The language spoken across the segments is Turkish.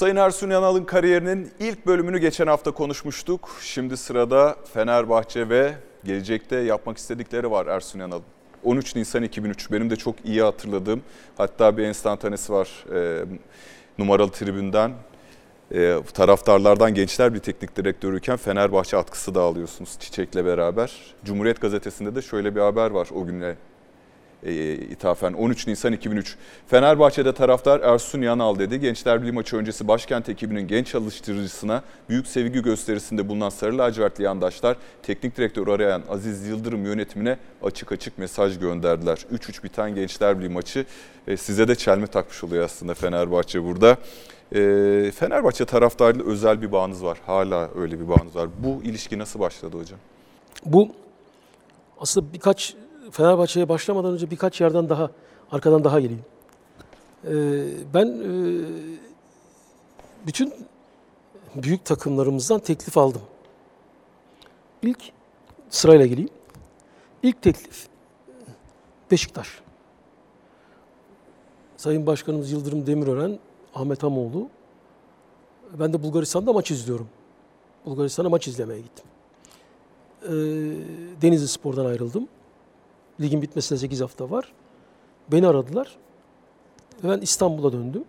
Sayın Ersun Yanal'ın kariyerinin ilk bölümünü geçen hafta konuşmuştuk. Şimdi sırada Fenerbahçe ve gelecekte yapmak istedikleri var Ersun Yanal'ın. 13 Nisan 2003 benim de çok iyi hatırladığım hatta bir enstantanesi var e, numaralı tribünden e, taraftarlardan gençler bir teknik direktörüyken Fenerbahçe atkısı da alıyorsunuz Çiçek'le beraber. Cumhuriyet Gazetesi'nde de şöyle bir haber var o günle e, ithafen 13 Nisan 2003. Fenerbahçe'de taraftar Ersun Yanal dedi. Gençler Birliği maçı öncesi başkent ekibinin genç çalıştırıcısına büyük sevgi gösterisinde bulunan Sarı Lacivertli yandaşlar teknik direktör arayan Aziz Yıldırım yönetimine açık açık mesaj gönderdiler. 3-3 biten Gençler Birliği maçı e, size de çelme takmış oluyor aslında Fenerbahçe burada. E, Fenerbahçe taraftarıyla özel bir bağınız var. Hala öyle bir bağınız var. Bu ilişki nasıl başladı hocam? Bu aslında birkaç Fenerbahçe'ye başlamadan önce birkaç yerden daha arkadan daha geleyim. Ee, ben e, bütün büyük takımlarımızdan teklif aldım. İlk sırayla geleyim. İlk teklif Beşiktaş. Sayın Başkanımız Yıldırım Demirören, Ahmet Hamoğlu. Ben de Bulgaristan'da maç izliyorum. Bulgaristan'a maç izlemeye gittim. Ee, Denizli Spor'dan ayrıldım. Ligin bitmesine 8 hafta var. Beni aradılar. Ben İstanbul'a döndüm.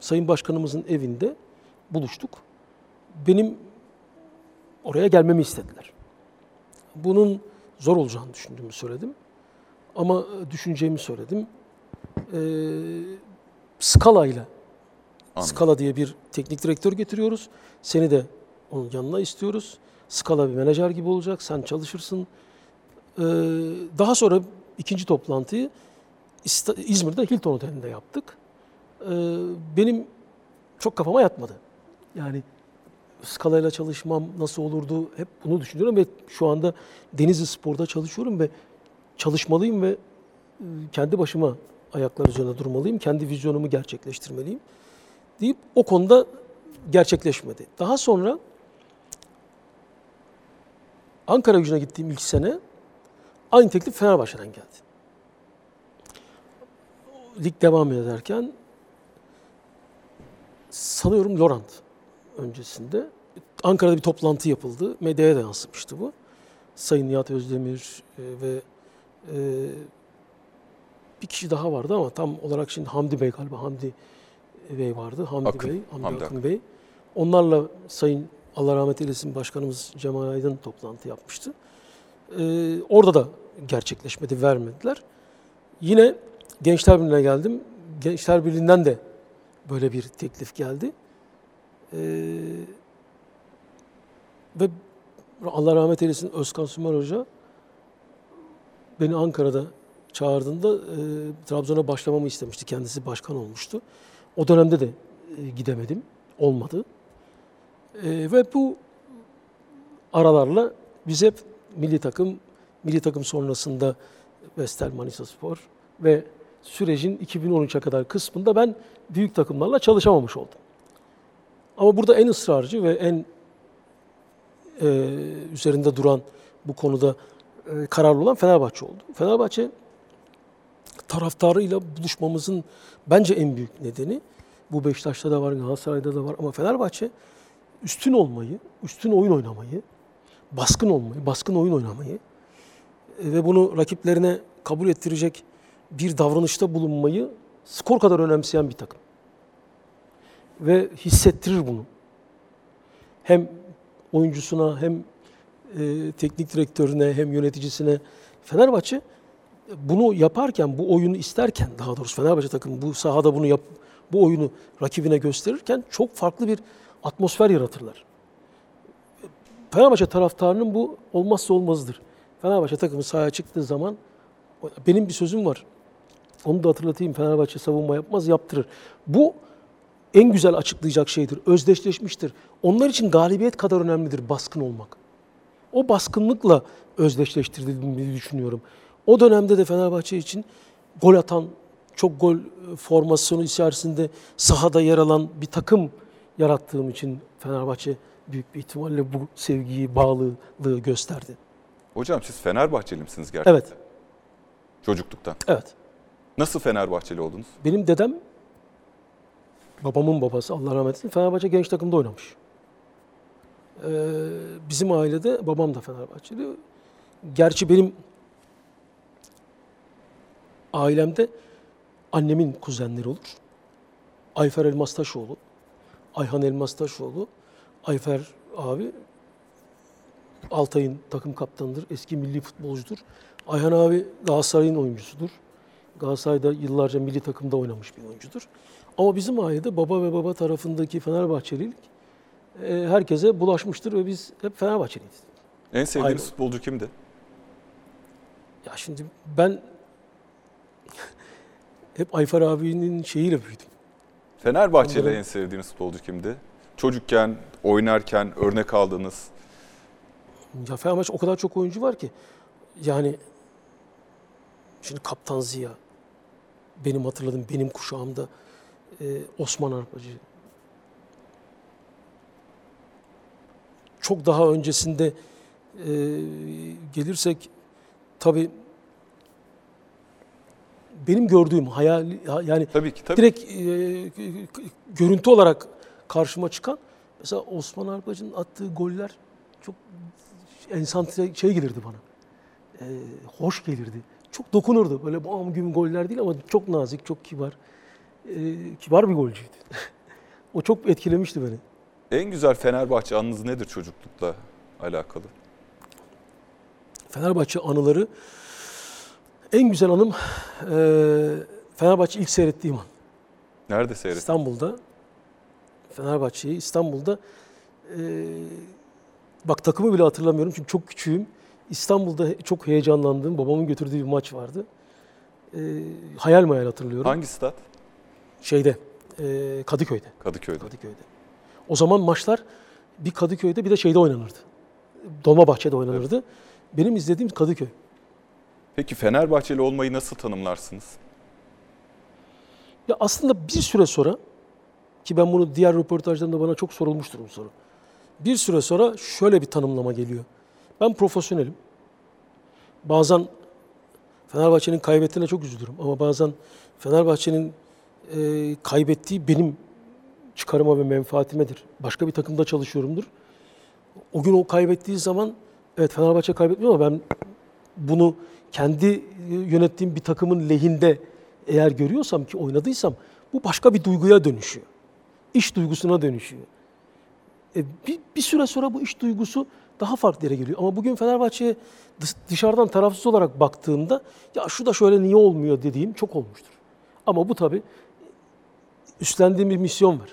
Sayın Başkanımızın evinde buluştuk. Benim oraya gelmemi istediler. Bunun zor olacağını düşündüğümü söyledim. Ama düşüneceğimi söyledim. Ee, Skala ile Skala diye bir teknik direktör getiriyoruz. Seni de onun yanına istiyoruz. Skala bir menajer gibi olacak. Sen çalışırsın. Ee, daha sonra ikinci toplantıyı İzmir'de Hilton Oteli'nde yaptık. Ee, benim çok kafama yatmadı. Yani skalayla çalışmam nasıl olurdu hep bunu düşünüyorum ve şu anda Denizli Spor'da çalışıyorum ve çalışmalıyım ve e, kendi başıma ayaklar üzerinde durmalıyım. Kendi vizyonumu gerçekleştirmeliyim deyip o konuda gerçekleşmedi. Daha sonra Ankara gücüne gittiğim ilk sene Aynı teklif Fenerbahçe'den geldi. Lig devam ederken sanıyorum Lorant öncesinde Ankara'da bir toplantı yapıldı. Medyaya da yansımıştı bu. Sayın Nihat Özdemir e, ve e, bir kişi daha vardı ama tam olarak şimdi Hamdi Bey galiba Hamdi Bey vardı. Hamdi Akın, Bey, Hamdi, Hamdi Akın Bey. Onlarla Sayın Allah rahmet eylesin Başkanımız Cemal Aydın toplantı yapmıştı. Ee, orada da gerçekleşmedi, vermediler. Yine Gençler Birliği'ne geldim. Gençler Birliği'nden de böyle bir teklif geldi. Ee, ve Allah rahmet eylesin Özkan Sümer Hoca beni Ankara'da çağırdığında e, Trabzon'a başlamamı istemişti. Kendisi başkan olmuştu. O dönemde de e, gidemedim. Olmadı. E, ve bu aralarla biz hep milli takım milli takım sonrasında Vestel Manisa Spor ve sürecin 2013'e kadar kısmında ben büyük takımlarla çalışamamış oldum. Ama burada en ısrarcı ve en e, üzerinde duran bu konuda e, kararlı olan Fenerbahçe oldu. Fenerbahçe taraftarıyla buluşmamızın bence en büyük nedeni bu Beşiktaş'ta da var, Galatasaray'da da var ama Fenerbahçe üstün olmayı, üstün oyun oynamayı, baskın olmayı, baskın oyun oynamayı ve bunu rakiplerine kabul ettirecek bir davranışta bulunmayı skor kadar önemseyen bir takım. Ve hissettirir bunu. Hem oyuncusuna hem e, teknik direktörüne hem yöneticisine Fenerbahçe bunu yaparken, bu oyunu isterken daha doğrusu Fenerbahçe takımı bu sahada bunu yap, bu oyunu rakibine gösterirken çok farklı bir atmosfer yaratırlar. Fenerbahçe taraftarının bu olmazsa olmazıdır. Fenerbahçe takımı sahaya çıktığı zaman benim bir sözüm var. Onu da hatırlatayım. Fenerbahçe savunma yapmaz, yaptırır. Bu en güzel açıklayacak şeydir. Özdeşleşmiştir. Onlar için galibiyet kadar önemlidir baskın olmak. O baskınlıkla özdeşleştirdiğimi düşünüyorum. O dönemde de Fenerbahçe için gol atan, çok gol formasyonu içerisinde sahada yer alan bir takım yarattığım için Fenerbahçe büyük bir ihtimalle bu sevgiyi, bağlılığı gösterdi. Hocam siz Fenerbahçeli misiniz gerçekten? Evet. Çocukluktan. Evet. Nasıl Fenerbahçeli oldunuz? Benim dedem babamın babası Allah rahmet eylesin Fenerbahçe genç takımda oynamış. Ee, bizim ailede babam da Fenerbahçeli. Gerçi benim ailemde annemin kuzenleri olur. Ayfer Elmastaşoğlu, Ayhan Elmastaşoğlu, Ayfer abi Altay'ın takım kaptanıdır. Eski milli futbolcudur. Ayhan abi Galatasaray'ın oyuncusudur. Galatasaray'da yıllarca milli takımda oynamış bir oyuncudur. Ama bizim ailede baba ve baba tarafındaki Fenerbahçelilik e, herkese bulaşmıştır ve biz hep Fenerbahçeliyiz. En sevdiğiniz Aynen. futbolcu kimdi? Ya şimdi ben hep Ayfer abinin şeyiyle büyüdüm. Fenerbahçe'de en sevdiğiniz futbolcu kimdi? Çocukken, oynarken örnek aldığınız. Ya Fenerbahçe o kadar çok oyuncu var ki. Yani şimdi Kaptan Ziya, benim hatırladığım benim kuşağımda e, Osman Arpacı. Çok daha öncesinde e, gelirsek tabii benim gördüğüm hayal yani Tabii ki tabii. direkt e, görüntü olarak karşıma çıkan mesela Osman Arpacı'nın attığı goller çok ensantre şey gelirdi bana. E, hoş gelirdi. Çok dokunurdu. Böyle bam güm goller değil ama çok nazik, çok kibar. E, kibar bir golcüydü. o çok etkilemişti beni. En güzel Fenerbahçe anınız nedir çocuklukla alakalı? Fenerbahçe anıları en güzel anım e, Fenerbahçe ilk seyrettiğim an. Nerede seyrettin? İstanbul'da Fenerbahçe'yi İstanbul'da e, bak takımı bile hatırlamıyorum çünkü çok küçüğüm. İstanbul'da çok heyecanlandığım babamın götürdüğü bir maç vardı. E, hayal mayal hatırlıyorum. Hangi stat? Şeyde e, Kadıköy'de. Kadıköy'de. Kadıköy'de. O zaman maçlar bir Kadıköy'de bir de şeyde oynanırdı. Dolmabahçe'de oynanırdı. Benim izlediğim Kadıköy. Peki Fenerbahçeli olmayı nasıl tanımlarsınız? Ya aslında bir süre sonra ki ben bunu diğer röportajlarımda bana çok sorulmuştur bu soru. Bir süre sonra şöyle bir tanımlama geliyor. Ben profesyonelim. Bazen Fenerbahçe'nin kaybettiğine çok üzülürüm ama bazen Fenerbahçe'nin e, kaybettiği benim çıkarıma ve menfaatimedir. Başka bir takımda çalışıyorumdur. O gün o kaybettiği zaman evet Fenerbahçe kaybetmiyor ama ben bunu kendi yönettiğim bir takımın lehinde eğer görüyorsam ki oynadıysam bu başka bir duyguya dönüşüyor. İş duygusuna dönüşüyor. E, bir, bir süre sonra bu iş duygusu daha farklı yere geliyor. Ama bugün Fenerbahçe'ye dış- dışarıdan tarafsız olarak baktığımda ya şu da şöyle niye olmuyor dediğim çok olmuştur. Ama bu tabii üstlendiğim bir misyon var.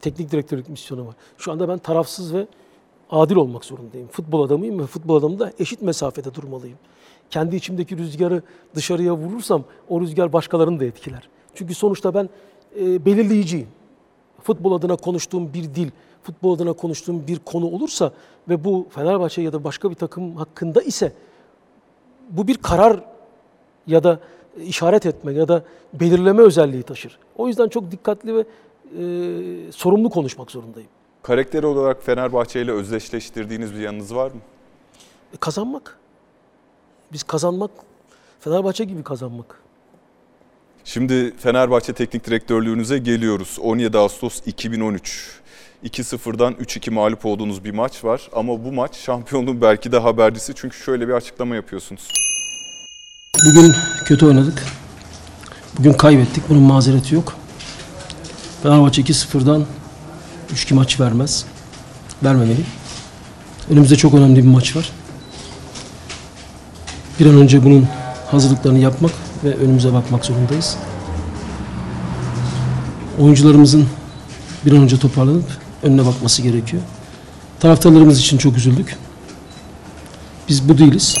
Teknik direktörlük misyonu var. Şu anda ben tarafsız ve adil olmak zorundayım. Futbol adamıyım ve futbol adamı da eşit mesafede durmalıyım. Kendi içimdeki rüzgarı dışarıya vurursam o rüzgar başkalarını da etkiler. Çünkü sonuçta ben e, belirleyiciyim. Futbol adına konuştuğum bir dil, futbol adına konuştuğum bir konu olursa ve bu Fenerbahçe ya da başka bir takım hakkında ise bu bir karar ya da işaret etme ya da belirleme özelliği taşır. O yüzden çok dikkatli ve e, sorumlu konuşmak zorundayım. Karakteri olarak Fenerbahçe ile özdeşleştirdiğiniz bir yanınız var mı? E, kazanmak. Biz kazanmak, Fenerbahçe gibi kazanmak. Şimdi Fenerbahçe Teknik Direktörlüğünüze geliyoruz. 17 Ağustos 2013. 2-0'dan 3-2 mağlup olduğunuz bir maç var. Ama bu maç şampiyonluğun belki de habercisi. Çünkü şöyle bir açıklama yapıyorsunuz. Bugün kötü oynadık. Bugün kaybettik. Bunun mazereti yok. Fenerbahçe 2-0'dan 3-2 maç vermez. Vermemeli. Önümüzde çok önemli bir maç var. Bir an önce bunun hazırlıklarını yapmak ve önümüze bakmak zorundayız. Oyuncularımızın bir an önce toparlanıp önüne bakması gerekiyor. Taraftarlarımız için çok üzüldük. Biz bu değiliz.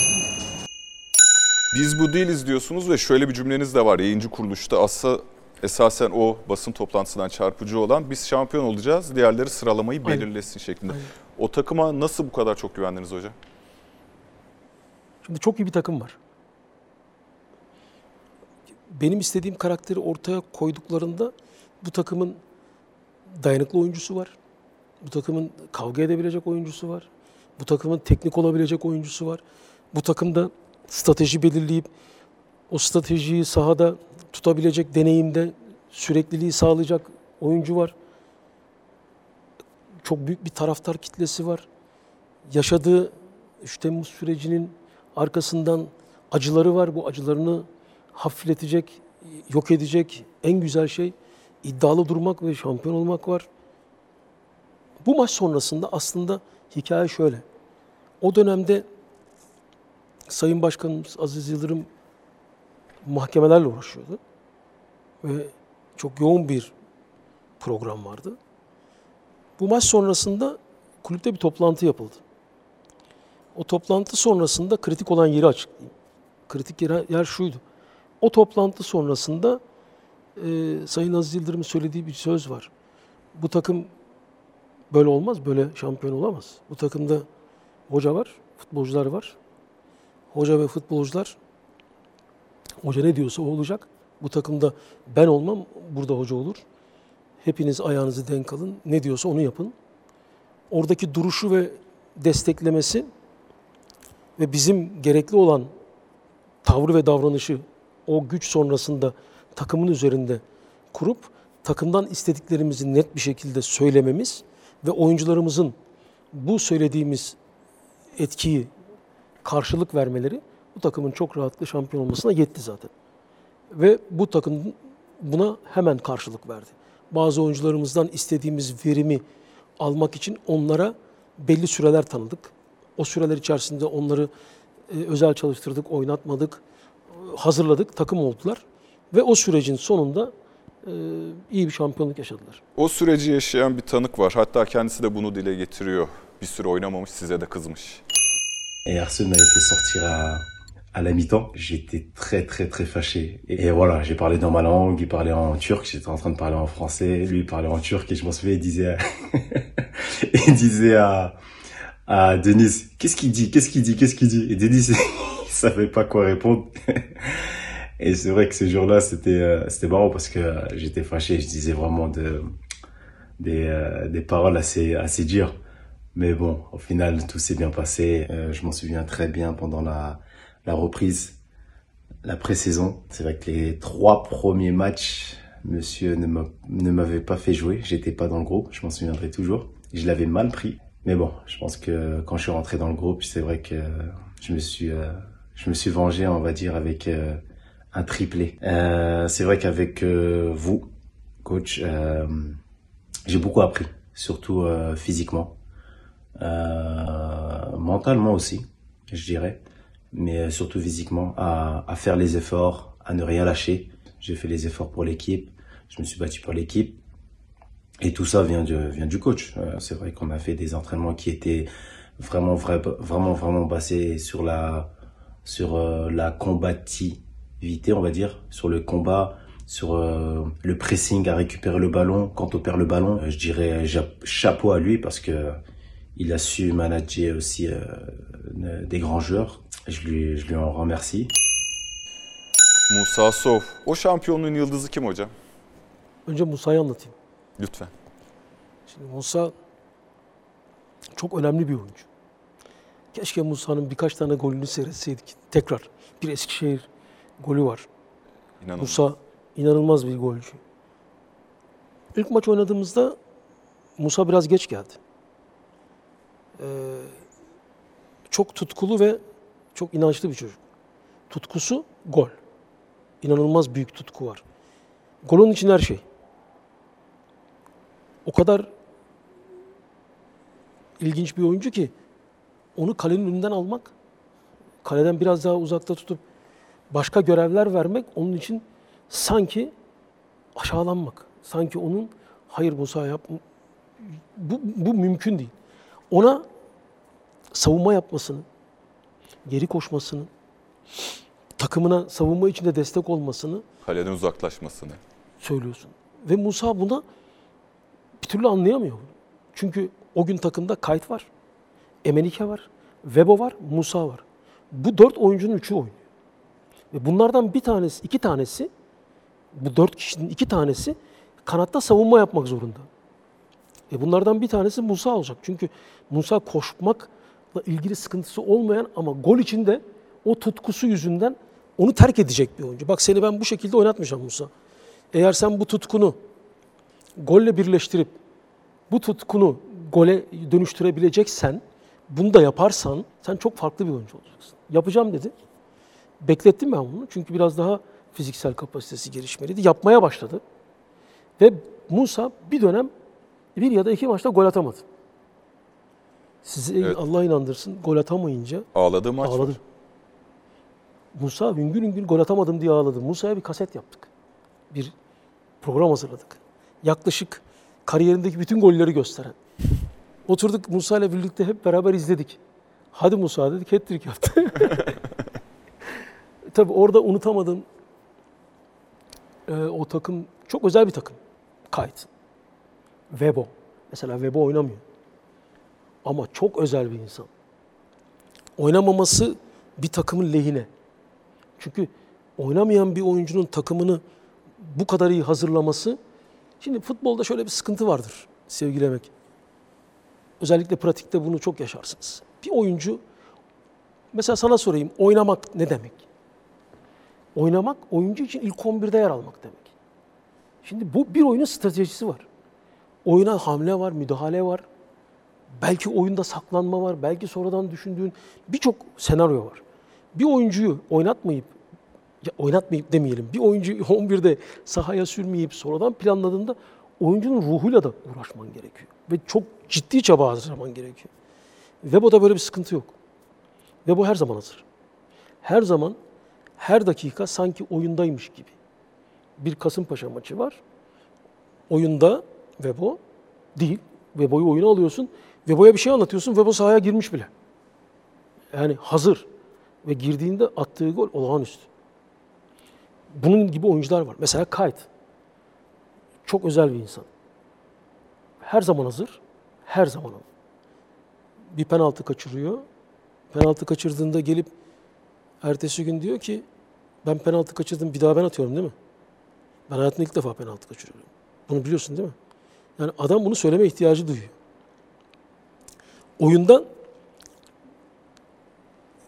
Biz bu değiliz diyorsunuz ve şöyle bir cümleniz de var yayıncı kuruluşta. Aslında esasen o basın toplantısından çarpıcı olan biz şampiyon olacağız, diğerleri sıralamayı Aynen. belirlesin şeklinde. Aynen. O takıma nasıl bu kadar çok güvendiniz hocam? Şimdi çok iyi bir takım var. Benim istediğim karakteri ortaya koyduklarında bu takımın dayanıklı oyuncusu var. Bu takımın kavga edebilecek oyuncusu var. Bu takımın teknik olabilecek oyuncusu var. Bu takımda strateji belirleyip o stratejiyi sahada tutabilecek deneyimde sürekliliği sağlayacak oyuncu var. Çok büyük bir taraftar kitlesi var. Yaşadığı 3 Temmuz sürecinin arkasından acıları var. Bu acılarını hafifletecek, yok edecek en güzel şey iddialı durmak ve şampiyon olmak var. Bu maç sonrasında aslında hikaye şöyle. O dönemde Sayın Başkanımız Aziz Yıldırım mahkemelerle uğraşıyordu. Ve çok yoğun bir program vardı. Bu maç sonrasında kulüpte bir toplantı yapıldı. O toplantı sonrasında kritik olan yeri açıklayayım. Kritik yer, yer şuydu. O toplantı sonrasında e, Sayın Aziz Yıldırım'ın söylediği bir söz var. Bu takım böyle olmaz, böyle şampiyon olamaz. Bu takımda hoca var, futbolcular var. Hoca ve futbolcular, hoca ne diyorsa o olacak. Bu takımda ben olmam, burada hoca olur. Hepiniz ayağınızı denk alın, ne diyorsa onu yapın. Oradaki duruşu ve desteklemesi ve bizim gerekli olan tavrı ve davranışı o güç sonrasında takımın üzerinde kurup takımdan istediklerimizi net bir şekilde söylememiz ve oyuncularımızın bu söylediğimiz etkiyi karşılık vermeleri bu takımın çok rahatlıkla şampiyon olmasına yetti zaten. Ve bu takım buna hemen karşılık verdi. Bazı oyuncularımızdan istediğimiz verimi almak için onlara belli süreler tanıdık. O süreler içerisinde onları e, özel çalıştırdık, oynatmadık, e, hazırladık, takım oldular. Ve o sürecin sonunda iyi bir şampiyonluk yaşadılar. O süreci yaşayan bir tanık var. Hatta kendisi de bunu dile getiriyor. Bir süre oynamamış, size de kızmış. Et Arsène m'avait fait sortir à, à la mi-temps. J'étais très très très fâché. Et, voilà, j'ai parlé dans ma langue, il parlait en turc, j'étais en train de parler en français, lui il parlait en turc et je m'en souviens, il disait, il disait à, à Denise, qu'est-ce qu'il dit, qu'est-ce qu'il dit, qu'est-ce qu'il dit? Et Denise, il savait pas quoi répondre. Et c'est vrai que ce jour-là, c'était euh, c'était marrant parce que euh, j'étais fâché, je disais vraiment de, des, euh, des paroles assez assez dures. Mais bon, au final, tout s'est bien passé. Euh, je m'en souviens très bien pendant la, la reprise, la pré-saison. C'est vrai que les trois premiers matchs, monsieur ne m'avait pas fait jouer. J'étais pas dans le groupe, je m'en souviendrai toujours. Je l'avais mal pris. Mais bon, je pense que quand je suis rentré dans le groupe, c'est vrai que je me suis, euh, je me suis vengé, on va dire, avec euh, un triplé. Euh, c'est vrai qu'avec euh, vous, coach, euh, j'ai beaucoup appris, surtout physiquement. Mentalement aussi, je dirais, mais surtout physiquement, à, faire les efforts, à ne rien lâcher. J'ai fait les efforts pour l'équipe, je me suis battu pour l'équipe, et tout ça vient du, vient du coach. C'est vrai qu'on a fait des entraînements qui étaient vraiment, vrai, vraiment, vraiment basés sur la, sur la combativité, on va dire, sur le combat, sur euh, le pressing à récupérer le ballon. Quand on perd le ballon, euh, je dirais ja- chapeau à lui parce que il a su manager aussi euh, des grands joueurs. Je lui, je lui en remercie. Musa Sov. O şampiyonluğun yıldızı kim hocam? Önce Musa'yı anlatayım. Lütfen. Şimdi Musa çok önemli bir oyuncu. Keşke Musa'nın birkaç tane golünü seyretseydik. Tekrar bir Eskişehir golü var. İnanılmaz. Musa inanılmaz bir golcü. İlk maç oynadığımızda Musa biraz geç geldi. Ee, çok tutkulu ve çok inançlı bir çocuk. Tutkusu gol. İnanılmaz büyük tutku var. Golün için her şey. O kadar ilginç bir oyuncu ki onu kalenin önünden almak, kaleden biraz daha uzakta tutup başka görevler vermek onun için sanki aşağılanmak. Sanki onun hayır Musa yap bu, bu mümkün değil. Ona savunma yapmasını, geri koşmasını, takımına savunma içinde destek olmasını Kaleden uzaklaşmasını. söylüyorsun. Ve Musa buna bir türlü anlayamıyor. Çünkü o gün takımda Kayt var, Emenike var, Vebo var, Musa var. Bu dört oyuncunun üçü oynuyor. Ve bunlardan bir tanesi, iki tanesi, bu dört kişinin iki tanesi kanatta savunma yapmak zorunda. E bunlardan bir tanesi Musa olacak. Çünkü Musa koşmakla ilgili sıkıntısı olmayan ama gol içinde o tutkusu yüzünden onu terk edecek bir oyuncu. Bak seni ben bu şekilde oynatmayacağım Musa. Eğer sen bu tutkunu golle birleştirip bu tutkunu gole dönüştürebileceksen, bunu da yaparsan sen çok farklı bir oyuncu olacaksın. Yapacağım dedi. Beklettim ben bunu çünkü biraz daha fiziksel kapasitesi gelişmeliydi. Yapmaya başladı. Ve Musa bir dönem bir ya da iki maçta gol atamadı. Sizi Evet. Allah inandırsın gol atamayınca Ağladığı maç ağladı. var. Musa hüngür hüngür gol atamadım diye ağladı. Musa'ya bir kaset yaptık. Bir program hazırladık. Yaklaşık kariyerindeki bütün golleri gösteren. Oturduk Musa ile birlikte hep beraber izledik. Hadi Musa dedik, hat-trick yaptı. Tabii orada unutamadığım e, o takım çok özel bir takım. Kayıt. Webo. Mesela Webo oynamıyor. Ama çok özel bir insan. Oynamaması bir takımın lehine. Çünkü oynamayan bir oyuncunun takımını bu kadar iyi hazırlaması Şimdi futbolda şöyle bir sıkıntı vardır sevgili Emek. Özellikle pratikte bunu çok yaşarsınız. Bir oyuncu, mesela sana sorayım, oynamak ne demek? Oynamak, oyuncu için ilk 11'de yer almak demek. Şimdi bu bir oyunun stratejisi var. Oyuna hamle var, müdahale var. Belki oyunda saklanma var, belki sonradan düşündüğün birçok senaryo var. Bir oyuncuyu oynatmayıp, ya oynatmayıp demeyelim, bir oyuncuyu 11'de sahaya sürmeyip sonradan planladığında oyuncunun ruhuyla da uğraşman gerekiyor. Ve çok ciddi çaba harcaman gerekiyor. Vebo'da böyle bir sıkıntı yok. Vebo her zaman hazır. Her zaman, her dakika sanki oyundaymış gibi. Bir Kasımpaşa maçı var. Oyunda Vebo değil. Vebo'yu oyuna alıyorsun. Vebo'ya bir şey anlatıyorsun. Vebo sahaya girmiş bile. Yani hazır. Ve girdiğinde attığı gol olağanüstü. Bunun gibi oyuncular var. Mesela Kayt. Çok özel bir insan. Her zaman hazır. Her zaman hazır. Bir penaltı kaçırıyor. Penaltı kaçırdığında gelip ertesi gün diyor ki ben penaltı kaçırdım bir daha ben atıyorum değil mi? Ben hayatımda ilk defa penaltı kaçırıyorum. Bunu biliyorsun değil mi? Yani adam bunu söyleme ihtiyacı duyuyor. Oyundan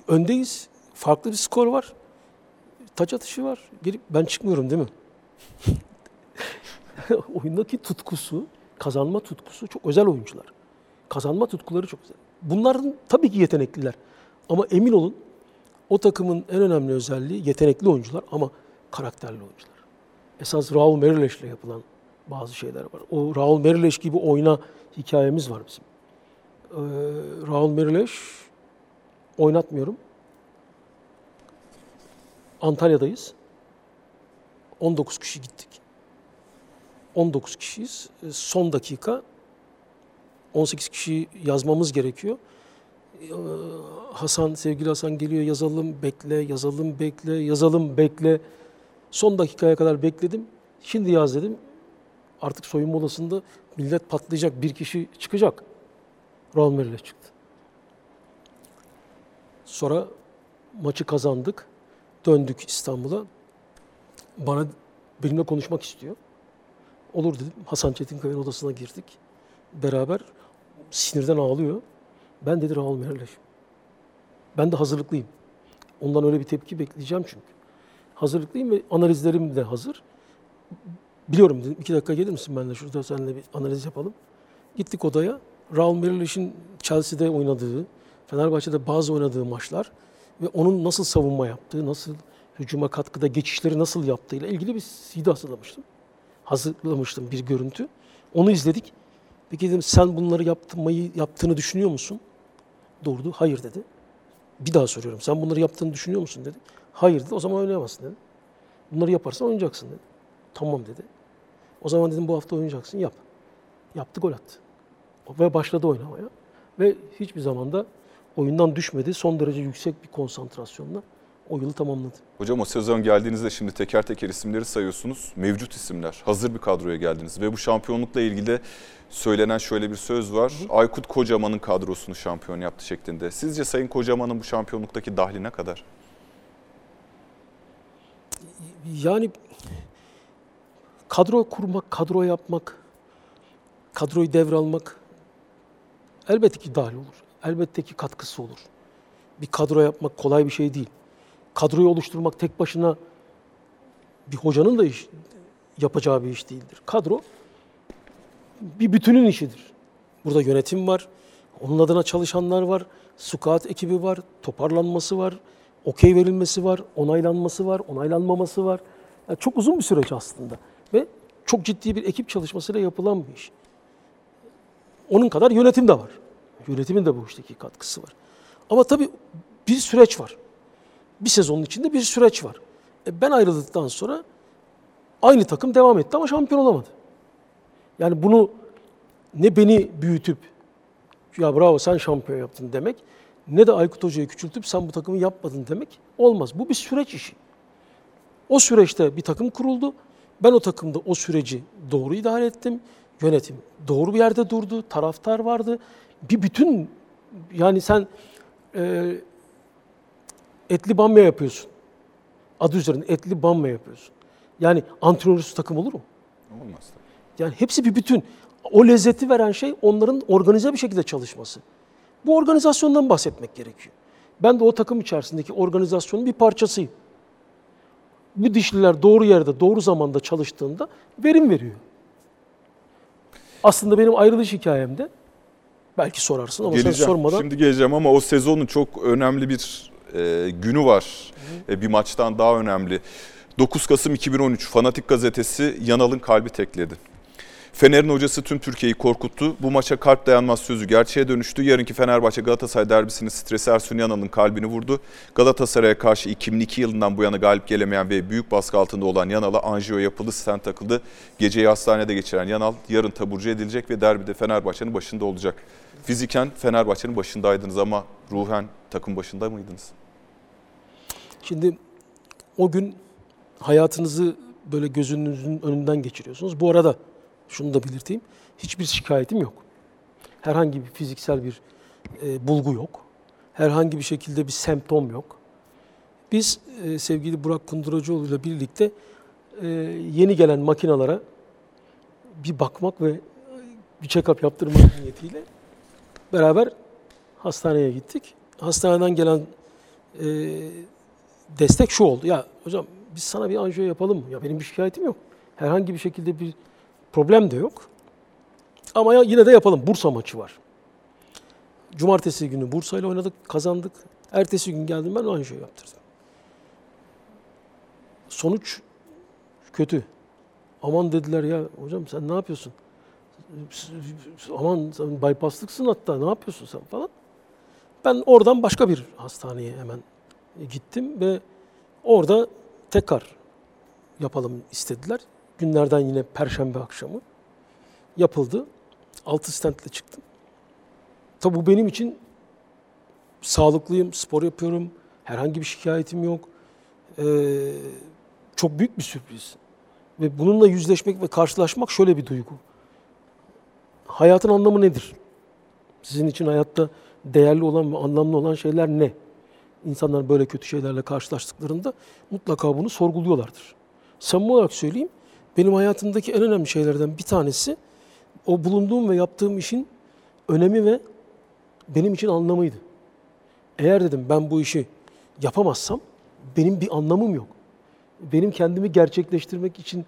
öndeyiz. Farklı bir skor var. Taç atışı var. Gelip ben çıkmıyorum değil mi? Oyundaki tutkusu, kazanma tutkusu çok özel oyuncular. Kazanma tutkuları çok güzel. Bunların tabii ki yetenekliler. Ama emin olun o takımın en önemli özelliği yetenekli oyuncular ama karakterli oyuncular. Esas Raul Merileş ile yapılan bazı şeyler var. O Raul Merileş gibi oyna hikayemiz var bizim. Ee, Raul Merileş oynatmıyorum. Antalya'dayız. 19 kişi gittik. 19 kişiyiz. Ee, Son dakika 18 kişi yazmamız gerekiyor. Ee, Hasan, sevgili Hasan geliyor yazalım, bekle, yazalım, bekle, yazalım, bekle. Son dakikaya kadar bekledim. Şimdi yaz dedim. Artık soyunma odasında millet patlayacak, bir kişi çıkacak. Raul Merileş çıktı. Sonra maçı kazandık. Döndük İstanbul'a. Bana benimle konuşmak istiyor. Olur dedim. Hasan Çetinkaya'nın odasına girdik. Beraber sinirden ağlıyor. Ben dedi Raul Merileş. Ben de hazırlıklıyım. Ondan öyle bir tepki bekleyeceğim çünkü. Hazırlıklıyım ve analizlerim de hazır. Biliyorum dedim. iki dakika gelir misin benimle şurada seninle bir analiz yapalım. Gittik odaya. Raul Merileş'in Chelsea'de oynadığı, Fenerbahçe'de bazı oynadığı maçlar ve onun nasıl savunma yaptığı, nasıl hücuma katkıda geçişleri nasıl yaptığıyla ilgili bir CD hazırlamıştım. Hazırlamıştım bir görüntü. Onu izledik. Peki dedim sen bunları yapmayı yaptığını düşünüyor musun? Durdu. Hayır dedi. Bir daha soruyorum. Sen bunları yaptığını düşünüyor musun dedi. Hayır dedi. O zaman oynayamazsın dedi. Bunları yaparsan oynayacaksın dedi. Tamam dedi. O zaman dedim bu hafta oynayacaksın yap. Yaptı gol attı. Ve başladı oynamaya. Ve hiçbir zaman da oyundan düşmedi. Son derece yüksek bir konsantrasyonla o yılı tamamladı. Hocam o sezon geldiğinizde şimdi teker teker isimleri sayıyorsunuz. Mevcut isimler. Hazır bir kadroya geldiniz. Ve bu şampiyonlukla ilgili de söylenen şöyle bir söz var. Aykut Kocaman'ın kadrosunu şampiyon yaptı şeklinde. Sizce Sayın Kocaman'ın bu şampiyonluktaki dahli ne kadar? Yani kadro kurmak, kadro yapmak, kadroyu devralmak elbette ki dahil olur. Elbette ki katkısı olur. Bir kadro yapmak kolay bir şey değil. Kadroyu oluşturmak tek başına bir hocanın da iş, yapacağı bir iş değildir. Kadro bir bütünün işidir. Burada yönetim var, onun adına çalışanlar var, squat ekibi var, toparlanması var, okey verilmesi var, onaylanması var, onaylanmaması var. Yani çok uzun bir süreç aslında ve çok ciddi bir ekip çalışmasıyla yapılan bir iş. Onun kadar yönetim de var. Yönetimin de bu işteki katkısı var. Ama tabii bir süreç var. Bir sezonun içinde bir süreç var. E ben ayrıldıktan sonra aynı takım devam etti ama şampiyon olamadı. Yani bunu ne beni büyütüp ya bravo sen şampiyon yaptın demek ne de Aykut Hoca'yı küçültüp sen bu takımı yapmadın demek olmaz. Bu bir süreç işi. O süreçte bir takım kuruldu. Ben o takımda o süreci doğru idare ettim. Yönetim doğru bir yerde durdu. Taraftar vardı. Bir bütün yani sen e, etli bamya yapıyorsun. Adı üzerinde etli bamya yapıyorsun. Yani antrenörsüz takım olur mu? Olmaz tabii. Yani hepsi bir bütün. O lezzeti veren şey onların organize bir şekilde çalışması. Bu organizasyondan bahsetmek gerekiyor. Ben de o takım içerisindeki organizasyonun bir parçasıyım. Bu dişliler doğru yerde, doğru zamanda çalıştığında verim veriyor. Aslında benim ayrılış hikayemde belki sorarsın ama sen Geleceğim. sormadan Şimdi geleceğim ama o sezonun çok önemli bir e, günü var. E, bir maçtan daha önemli. 9 Kasım 2013 Fanatik gazetesi Yanal'ın kalbi tekledi. Fener'in hocası tüm Türkiye'yi korkuttu. Bu maça kalp dayanmaz sözü gerçeğe dönüştü. Yarınki Fenerbahçe Galatasaray derbisinin stresi Ersun Yanal'ın kalbini vurdu. Galatasaray'a karşı 2002 yılından bu yana galip gelemeyen ve büyük baskı altında olan Yanal'a anjiyo yapıldı, stent takıldı. Geceyi hastanede geçiren Yanal yarın taburcu edilecek ve derbide Fenerbahçe'nin başında olacak. Fiziken Fenerbahçe'nin başındaydınız ama ruhen takım başında mıydınız? Şimdi o gün hayatınızı böyle gözünüzün önünden geçiriyorsunuz. Bu arada şunu da belirteyim. Hiçbir şikayetim yok. Herhangi bir fiziksel bir e, bulgu yok. Herhangi bir şekilde bir semptom yok. Biz e, sevgili Burak Kunduracıoğlu ile birlikte e, yeni gelen makinalara bir bakmak ve bir check-up yaptırmak niyetiyle beraber hastaneye gittik. Hastaneden gelen e, destek şu oldu. Ya hocam biz sana bir anjiyo yapalım mı? Ya benim bir şikayetim yok. Herhangi bir şekilde bir problem de yok. Ama ya yine de yapalım. Bursa maçı var. Cumartesi günü Bursa ile oynadık, kazandık. Ertesi gün geldim ben anjiyo yaptırdım. Sonuç kötü. Aman dediler ya hocam sen ne yapıyorsun? Aman sen bypasslıksın hatta ne yapıyorsun sen falan. Ben oradan başka bir hastaneye hemen gittim ve orada tekrar yapalım istediler. Günlerden yine perşembe akşamı yapıldı. Altı stentle çıktım. Tabi bu benim için sağlıklıyım, spor yapıyorum. Herhangi bir şikayetim yok. Ee, çok büyük bir sürpriz. Ve bununla yüzleşmek ve karşılaşmak şöyle bir duygu. Hayatın anlamı nedir? Sizin için hayatta değerli olan ve anlamlı olan şeyler ne? İnsanlar böyle kötü şeylerle karşılaştıklarında mutlaka bunu sorguluyorlardır. Samimi olarak söyleyeyim, benim hayatımdaki en önemli şeylerden bir tanesi o bulunduğum ve yaptığım işin önemi ve benim için anlamıydı. Eğer dedim ben bu işi yapamazsam benim bir anlamım yok. Benim kendimi gerçekleştirmek için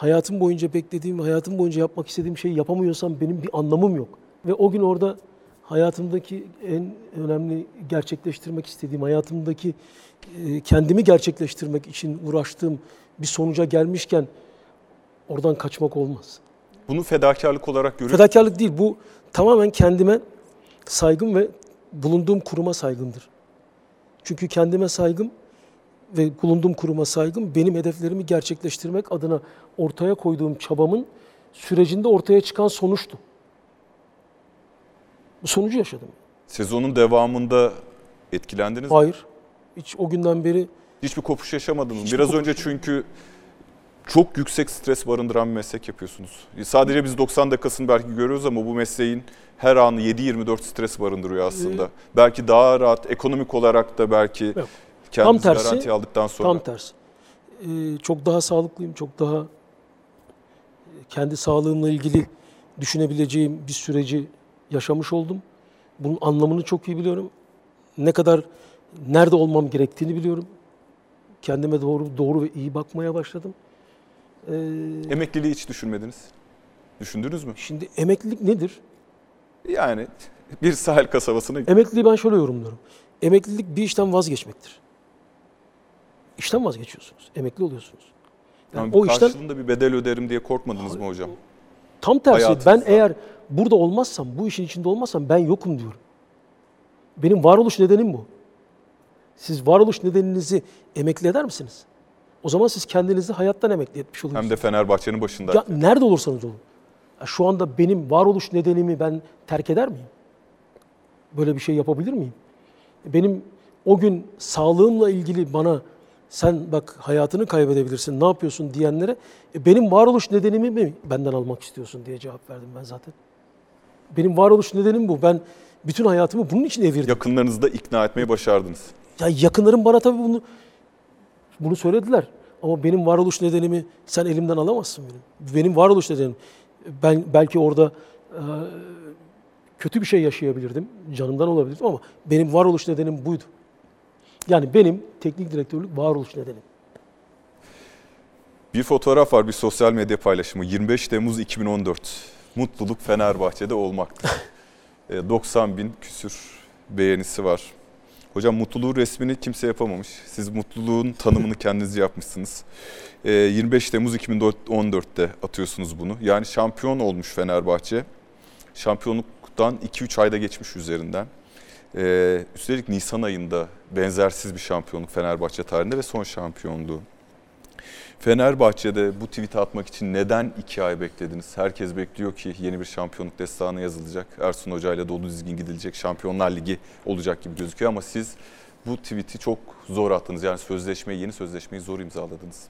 hayatım boyunca beklediğim, hayatım boyunca yapmak istediğim şeyi yapamıyorsam benim bir anlamım yok. Ve o gün orada hayatımdaki en önemli gerçekleştirmek istediğim, hayatımdaki e, kendimi gerçekleştirmek için uğraştığım bir sonuca gelmişken oradan kaçmak olmaz. Bunu fedakarlık olarak görüyor Fedakarlık değil, bu tamamen kendime saygım ve bulunduğum kuruma saygımdır. Çünkü kendime saygım ve bulunduğum kuruma saygım benim hedeflerimi gerçekleştirmek adına ortaya koyduğum çabamın sürecinde ortaya çıkan sonuçtu. Bu sonucu yaşadım. Sezonun devamında etkilendiniz mi? Hayır. Hiç o günden beri Hiçbir kopuş yaşamadınız mı? Hiçbir Biraz kopuş önce çünkü çok yüksek stres barındıran bir meslek yapıyorsunuz. Sadece biz 90 dakikasını belki görüyoruz ama bu mesleğin her anı 7-24 stres barındırıyor aslında. belki daha rahat, ekonomik olarak da belki Yok. Kendinizi Tam tersi, garanti aldıktan sonra. tam tersi. Ee, çok daha sağlıklıyım, çok daha e, kendi sağlığımla ilgili düşünebileceğim bir süreci yaşamış oldum. Bunun anlamını çok iyi biliyorum. Ne kadar nerede olmam gerektiğini biliyorum. Kendime doğru doğru ve iyi bakmaya başladım. Ee, Emekliliği hiç düşünmediniz. Düşündünüz mü? Şimdi emeklilik nedir? Yani bir sahil kasabasına Emekliliği ben şöyle yorumluyorum. Emeklilik bir işten vazgeçmektir. İşten vazgeçiyorsunuz. Emekli oluyorsunuz. Yani Yani o işten karşılığında bir bedel öderim diye korkmadınız mı hocam? tam tersi hayatınızda. ben eğer burada olmazsam, bu işin içinde olmazsam ben yokum diyorum. Benim varoluş nedenim bu. Siz varoluş nedeninizi emekli eder misiniz? O zaman siz kendinizi hayattan emekli etmiş oluyorsunuz. Hem de Fenerbahçe'nin başında. Ya nerede olursanız olun. Ya şu anda benim varoluş nedenimi ben terk eder miyim? Böyle bir şey yapabilir miyim? Benim o gün sağlığımla ilgili bana sen bak hayatını kaybedebilirsin, ne yapıyorsun diyenlere "E, benim varoluş nedenimi mi benden almak istiyorsun diye cevap verdim ben zaten. Benim varoluş nedenim bu. Ben bütün hayatımı bunun için evirdim. Yakınlarınızı da ikna etmeyi başardınız. Ya yakınlarım bana tabii bunu bunu söylediler. Ama benim varoluş nedenimi sen elimden alamazsın benim. Benim varoluş nedenim. Ben belki orada e, kötü bir şey yaşayabilirdim. Canımdan olabilirdim ama benim varoluş nedenim buydu. Yani benim teknik direktörlük varoluş nedenim. Bir fotoğraf var, bir sosyal medya paylaşımı. 25 Temmuz 2014. Mutluluk Fenerbahçe'de olmaktı. E, 90 bin küsür beğenisi var. Hocam mutluluğun resmini kimse yapamamış. Siz mutluluğun tanımını kendiniz yapmışsınız. E, 25 Temmuz 2014'te atıyorsunuz bunu. Yani şampiyon olmuş Fenerbahçe. Şampiyonluktan 2-3 ayda geçmiş üzerinden. E, üstelik Nisan ayında benzersiz bir şampiyonluk Fenerbahçe tarihinde ve son şampiyonluğu. Fenerbahçe'de bu tweet'i atmak için neden iki ay beklediniz? Herkes bekliyor ki yeni bir şampiyonluk destanı yazılacak. Ersun Hoca ile dolu dizgin gidilecek. Şampiyonlar Ligi olacak gibi gözüküyor ama siz bu tweet'i çok zor attınız. Yani sözleşmeyi, yeni sözleşmeyi zor imzaladınız.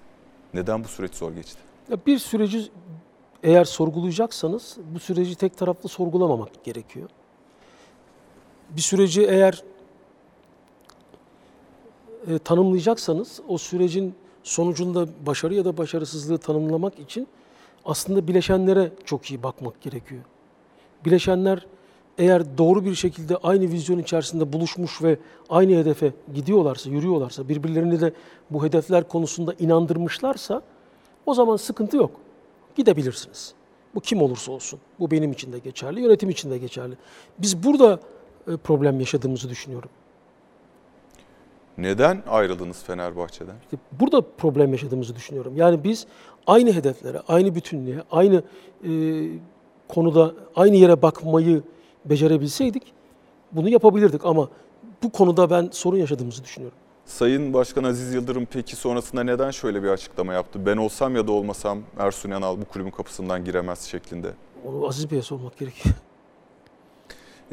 Neden bu süreç zor geçti? Bir süreci eğer sorgulayacaksanız bu süreci tek taraflı sorgulamamak gerekiyor. Bir süreci eğer e, tanımlayacaksanız o sürecin sonucunda başarı ya da başarısızlığı tanımlamak için aslında bileşenlere çok iyi bakmak gerekiyor. Bileşenler eğer doğru bir şekilde aynı vizyon içerisinde buluşmuş ve aynı hedefe gidiyorlarsa, yürüyorlarsa, birbirlerini de bu hedefler konusunda inandırmışlarsa o zaman sıkıntı yok. Gidebilirsiniz. Bu kim olursa olsun. Bu benim için de geçerli, yönetim için de geçerli. Biz burada problem yaşadığımızı düşünüyorum. Neden ayrıldınız Fenerbahçe'den? İşte burada problem yaşadığımızı düşünüyorum. Yani biz aynı hedeflere, aynı bütünlüğe, aynı e, konuda aynı yere bakmayı becerebilseydik bunu yapabilirdik ama bu konuda ben sorun yaşadığımızı düşünüyorum. Sayın Başkan Aziz Yıldırım peki sonrasında neden şöyle bir açıklama yaptı? Ben olsam ya da olmasam Ersun Yanal bu kulübün kapısından giremez şeklinde. Onu Aziz Bey'e sormak gerekiyor.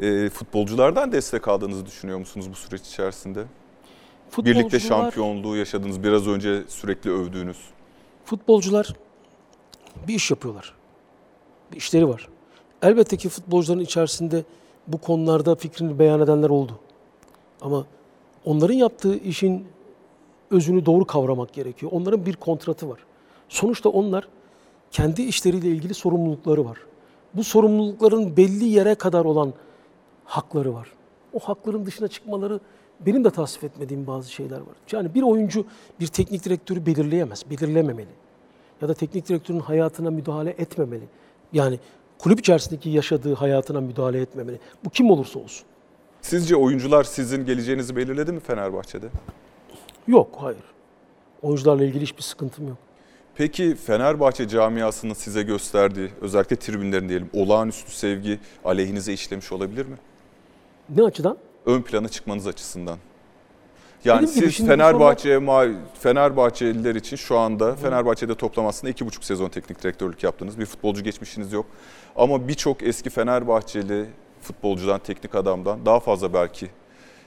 E, futbolculardan destek aldığınızı düşünüyor musunuz bu süreç içerisinde? Birlikte Futbolcular- şampiyonluğu yaşadınız. Biraz önce sürekli övdüğünüz. Futbolcular bir iş yapıyorlar. Bir işleri var. Elbette ki futbolcuların içerisinde bu konularda fikrini beyan edenler oldu. Ama onların yaptığı işin özünü doğru kavramak gerekiyor. Onların bir kontratı var. Sonuçta onlar kendi işleriyle ilgili sorumlulukları var. Bu sorumlulukların belli yere kadar olan hakları var. O hakların dışına çıkmaları benim de tasvip etmediğim bazı şeyler var. Yani bir oyuncu bir teknik direktörü belirleyemez, belirlememeli. Ya da teknik direktörün hayatına müdahale etmemeli. Yani kulüp içerisindeki yaşadığı hayatına müdahale etmemeli. Bu kim olursa olsun. Sizce oyuncular sizin geleceğinizi belirledi mi Fenerbahçe'de? Yok, hayır. Oyuncularla ilgili hiçbir sıkıntım yok. Peki Fenerbahçe camiasının size gösterdiği, özellikle tribünlerin diyelim, olağanüstü sevgi aleyhinize işlemiş olabilir mi? Ne açıdan? Ön plana çıkmanız açısından. Yani gibi siz ma- Fenerbahçeliler için şu anda Fenerbahçe'de toplam aslında iki buçuk sezon teknik direktörlük yaptınız. Bir futbolcu geçmişiniz yok. Ama birçok eski Fenerbahçeli futbolcudan, teknik adamdan daha fazla belki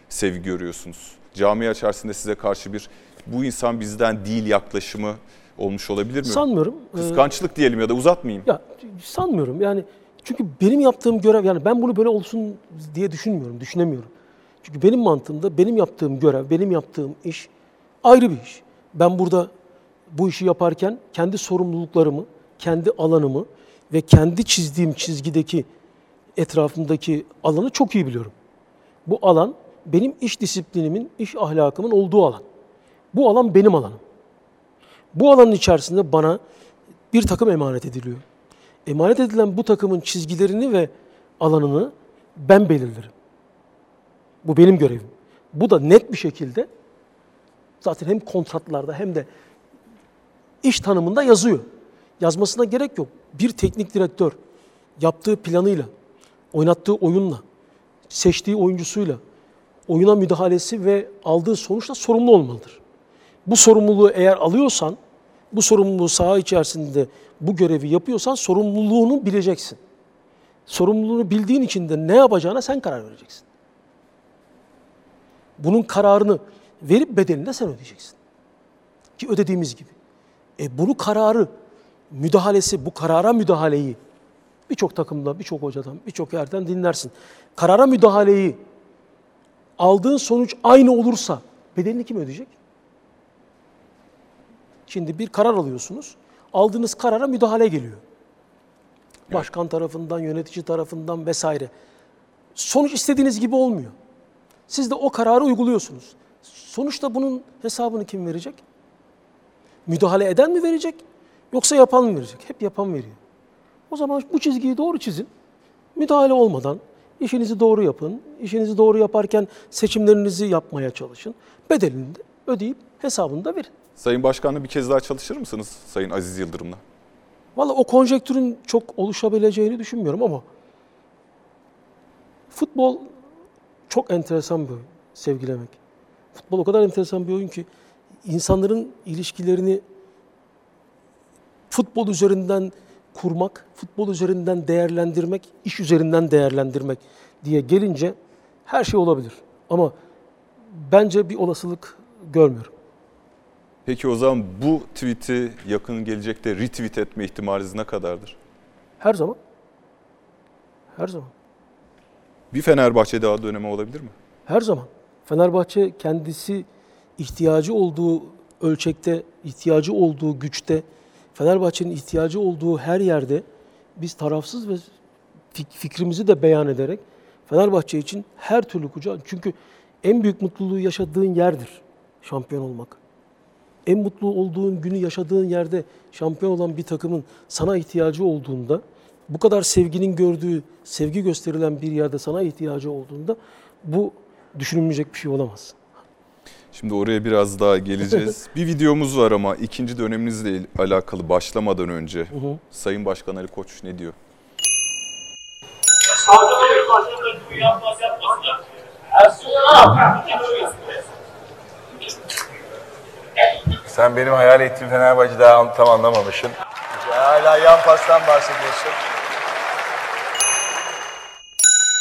sevgi görüyorsunuz. Camia içerisinde size karşı bir bu insan bizden değil yaklaşımı olmuş olabilir mi? Sanmıyorum. Ee, Kıskançlık diyelim ya da uzatmayayım. Ya sanmıyorum yani çünkü benim yaptığım görev yani ben bunu böyle olsun diye düşünmüyorum, düşünemiyorum. Çünkü benim mantığımda benim yaptığım görev, benim yaptığım iş ayrı bir iş. Ben burada bu işi yaparken kendi sorumluluklarımı, kendi alanımı ve kendi çizdiğim çizgideki etrafımdaki alanı çok iyi biliyorum. Bu alan benim iş disiplinimin, iş ahlakımın olduğu alan. Bu alan benim alanım. Bu alanın içerisinde bana bir takım emanet ediliyor. Emanet edilen bu takımın çizgilerini ve alanını ben belirlerim. Bu benim görevim. Bu da net bir şekilde zaten hem kontratlarda hem de iş tanımında yazıyor. Yazmasına gerek yok. Bir teknik direktör yaptığı planıyla, oynattığı oyunla, seçtiği oyuncusuyla, oyuna müdahalesi ve aldığı sonuçla sorumlu olmalıdır. Bu sorumluluğu eğer alıyorsan, bu sorumluluğu saha içerisinde bu görevi yapıyorsan sorumluluğunu bileceksin. Sorumluluğunu bildiğin için de ne yapacağına sen karar vereceksin. Bunun kararını verip bedelini de sen ödeyeceksin. Ki ödediğimiz gibi. E bunu kararı, müdahalesi, bu karara müdahaleyi birçok takımda, birçok hocadan, birçok yerden dinlersin. Karara müdahaleyi aldığın sonuç aynı olursa bedelini kim ödeyecek? Şimdi bir karar alıyorsunuz. Aldığınız karara müdahale geliyor. Başkan tarafından, yönetici tarafından vesaire. Sonuç istediğiniz gibi olmuyor. Siz de o kararı uyguluyorsunuz. Sonuçta bunun hesabını kim verecek? Müdahale eden mi verecek? Yoksa yapan mı verecek? Hep yapan veriyor. O zaman bu çizgiyi doğru çizin. Müdahale olmadan işinizi doğru yapın. İşinizi doğru yaparken seçimlerinizi yapmaya çalışın. Bedelini de ödeyip hesabını da verin. Sayın Başkan'la bir kez daha çalışır mısınız Sayın Aziz Yıldırım'la? Valla o konjektürün çok oluşabileceğini düşünmüyorum ama futbol çok enteresan bir sevgilemek. Futbol o kadar enteresan bir oyun ki insanların ilişkilerini futbol üzerinden kurmak, futbol üzerinden değerlendirmek, iş üzerinden değerlendirmek diye gelince her şey olabilir. Ama bence bir olasılık görmüyorum. Peki o zaman bu tweet'i yakın gelecekte retweet etme ihtimaliniz ne kadardır? Her zaman. Her zaman. Bir Fenerbahçe daha dönemi olabilir mi? Her zaman. Fenerbahçe kendisi ihtiyacı olduğu ölçekte, ihtiyacı olduğu güçte, Fenerbahçe'nin ihtiyacı olduğu her yerde biz tarafsız ve fik- fikrimizi de beyan ederek Fenerbahçe için her türlü kucağı... Çünkü en büyük mutluluğu yaşadığın yerdir şampiyon olmak. En mutlu olduğun günü yaşadığın yerde şampiyon olan bir takımın sana ihtiyacı olduğunda, bu kadar sevginin gördüğü, sevgi gösterilen bir yerde sana ihtiyacı olduğunda bu düşünülmeyecek bir şey olamaz. Şimdi oraya biraz daha geleceğiz. bir videomuz var ama ikinci döneminizle alakalı başlamadan önce Sayın Başkan Ali Koç ne diyor? Sağda bir başında bu yapmaz yapmasınlar. Ersun. Sen benim hayal ettiğim Fenerbahçe daha tam anlamamışsın. Hala yan pastan bahsediyorsun.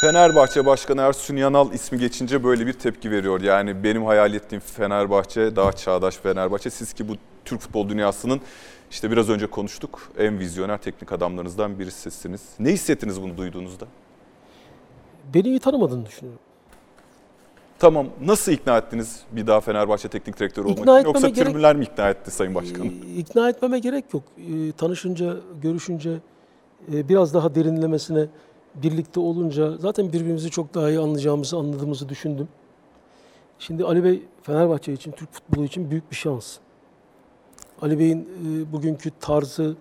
Fenerbahçe Başkanı Ersun Yanal ismi geçince böyle bir tepki veriyor. Yani benim hayal ettiğim Fenerbahçe daha çağdaş Fenerbahçe. Siz ki bu Türk futbol dünyasının işte biraz önce konuştuk en vizyoner teknik adamlarınızdan birisisiniz. Ne hissettiniz bunu duyduğunuzda? Beni iyi tanımadığını düşünüyorum. Tamam nasıl ikna ettiniz bir daha Fenerbahçe teknik direktörü olmak İkna için? Yoksa gerek- tribünler mi ikna etti Sayın Başkanım? Ee, İkna etmeme gerek yok. Ee, Tanışınca, görüşünce, e, biraz daha derinlemesine birlikte olunca zaten birbirimizi çok daha iyi anlayacağımızı, anladığımızı düşündüm. Şimdi Ali Bey Fenerbahçe için, Türk futbolu için büyük bir şans. Ali Bey'in e, bugünkü tarzı,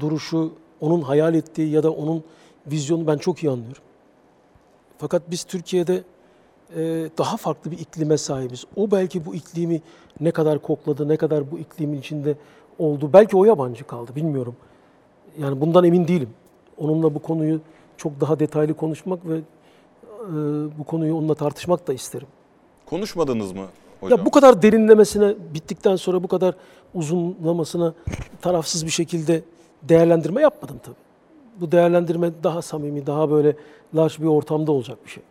duruşu, onun hayal ettiği ya da onun vizyonu ben çok iyi anlıyorum. Fakat biz Türkiye'de daha farklı bir iklime sahibiz. O belki bu iklimi ne kadar kokladı, ne kadar bu iklimin içinde oldu. Belki o yabancı kaldı, bilmiyorum. Yani bundan emin değilim. Onunla bu konuyu çok daha detaylı konuşmak ve e, bu konuyu onunla tartışmak da isterim. Konuşmadınız mı hocam? Ya bu kadar derinlemesine bittikten sonra bu kadar uzunlamasına tarafsız bir şekilde değerlendirme yapmadım tabii. Bu değerlendirme daha samimi, daha böyle large bir ortamda olacak bir şey.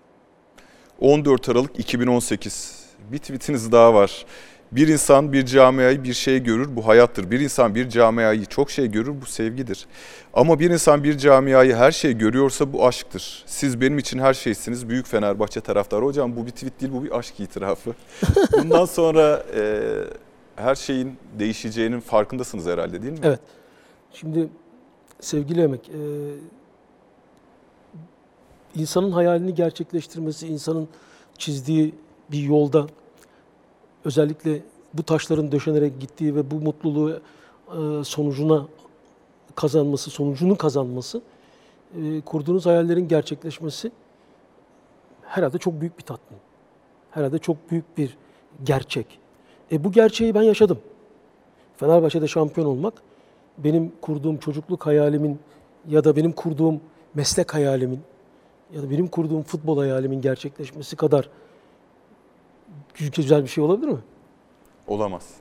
14 Aralık 2018. Bir tweetiniz daha var. Bir insan bir camiayı bir şey görür, bu hayattır. Bir insan bir camiayı çok şey görür, bu sevgidir. Ama bir insan bir camiayı her şey görüyorsa bu aşktır. Siz benim için her şeysiniz, büyük Fenerbahçe taraftarı. Hocam bu bir tweet değil, bu bir aşk itirafı. Bundan sonra e, her şeyin değişeceğinin farkındasınız herhalde değil mi? Evet. Şimdi sevgili Emek, e, insanın hayalini gerçekleştirmesi, insanın çizdiği bir yolda özellikle bu taşların döşenerek gittiği ve bu mutluluğu e, sonucuna kazanması, sonucunun kazanması, e, kurduğunuz hayallerin gerçekleşmesi herhalde çok büyük bir tatmin. Herhalde çok büyük bir gerçek. E bu gerçeği ben yaşadım. Fenerbahçe'de şampiyon olmak benim kurduğum çocukluk hayalimin ya da benim kurduğum meslek hayalimin ya da benim kurduğum futbol hayalimin gerçekleşmesi kadar güzel bir şey olabilir mi? Olamaz.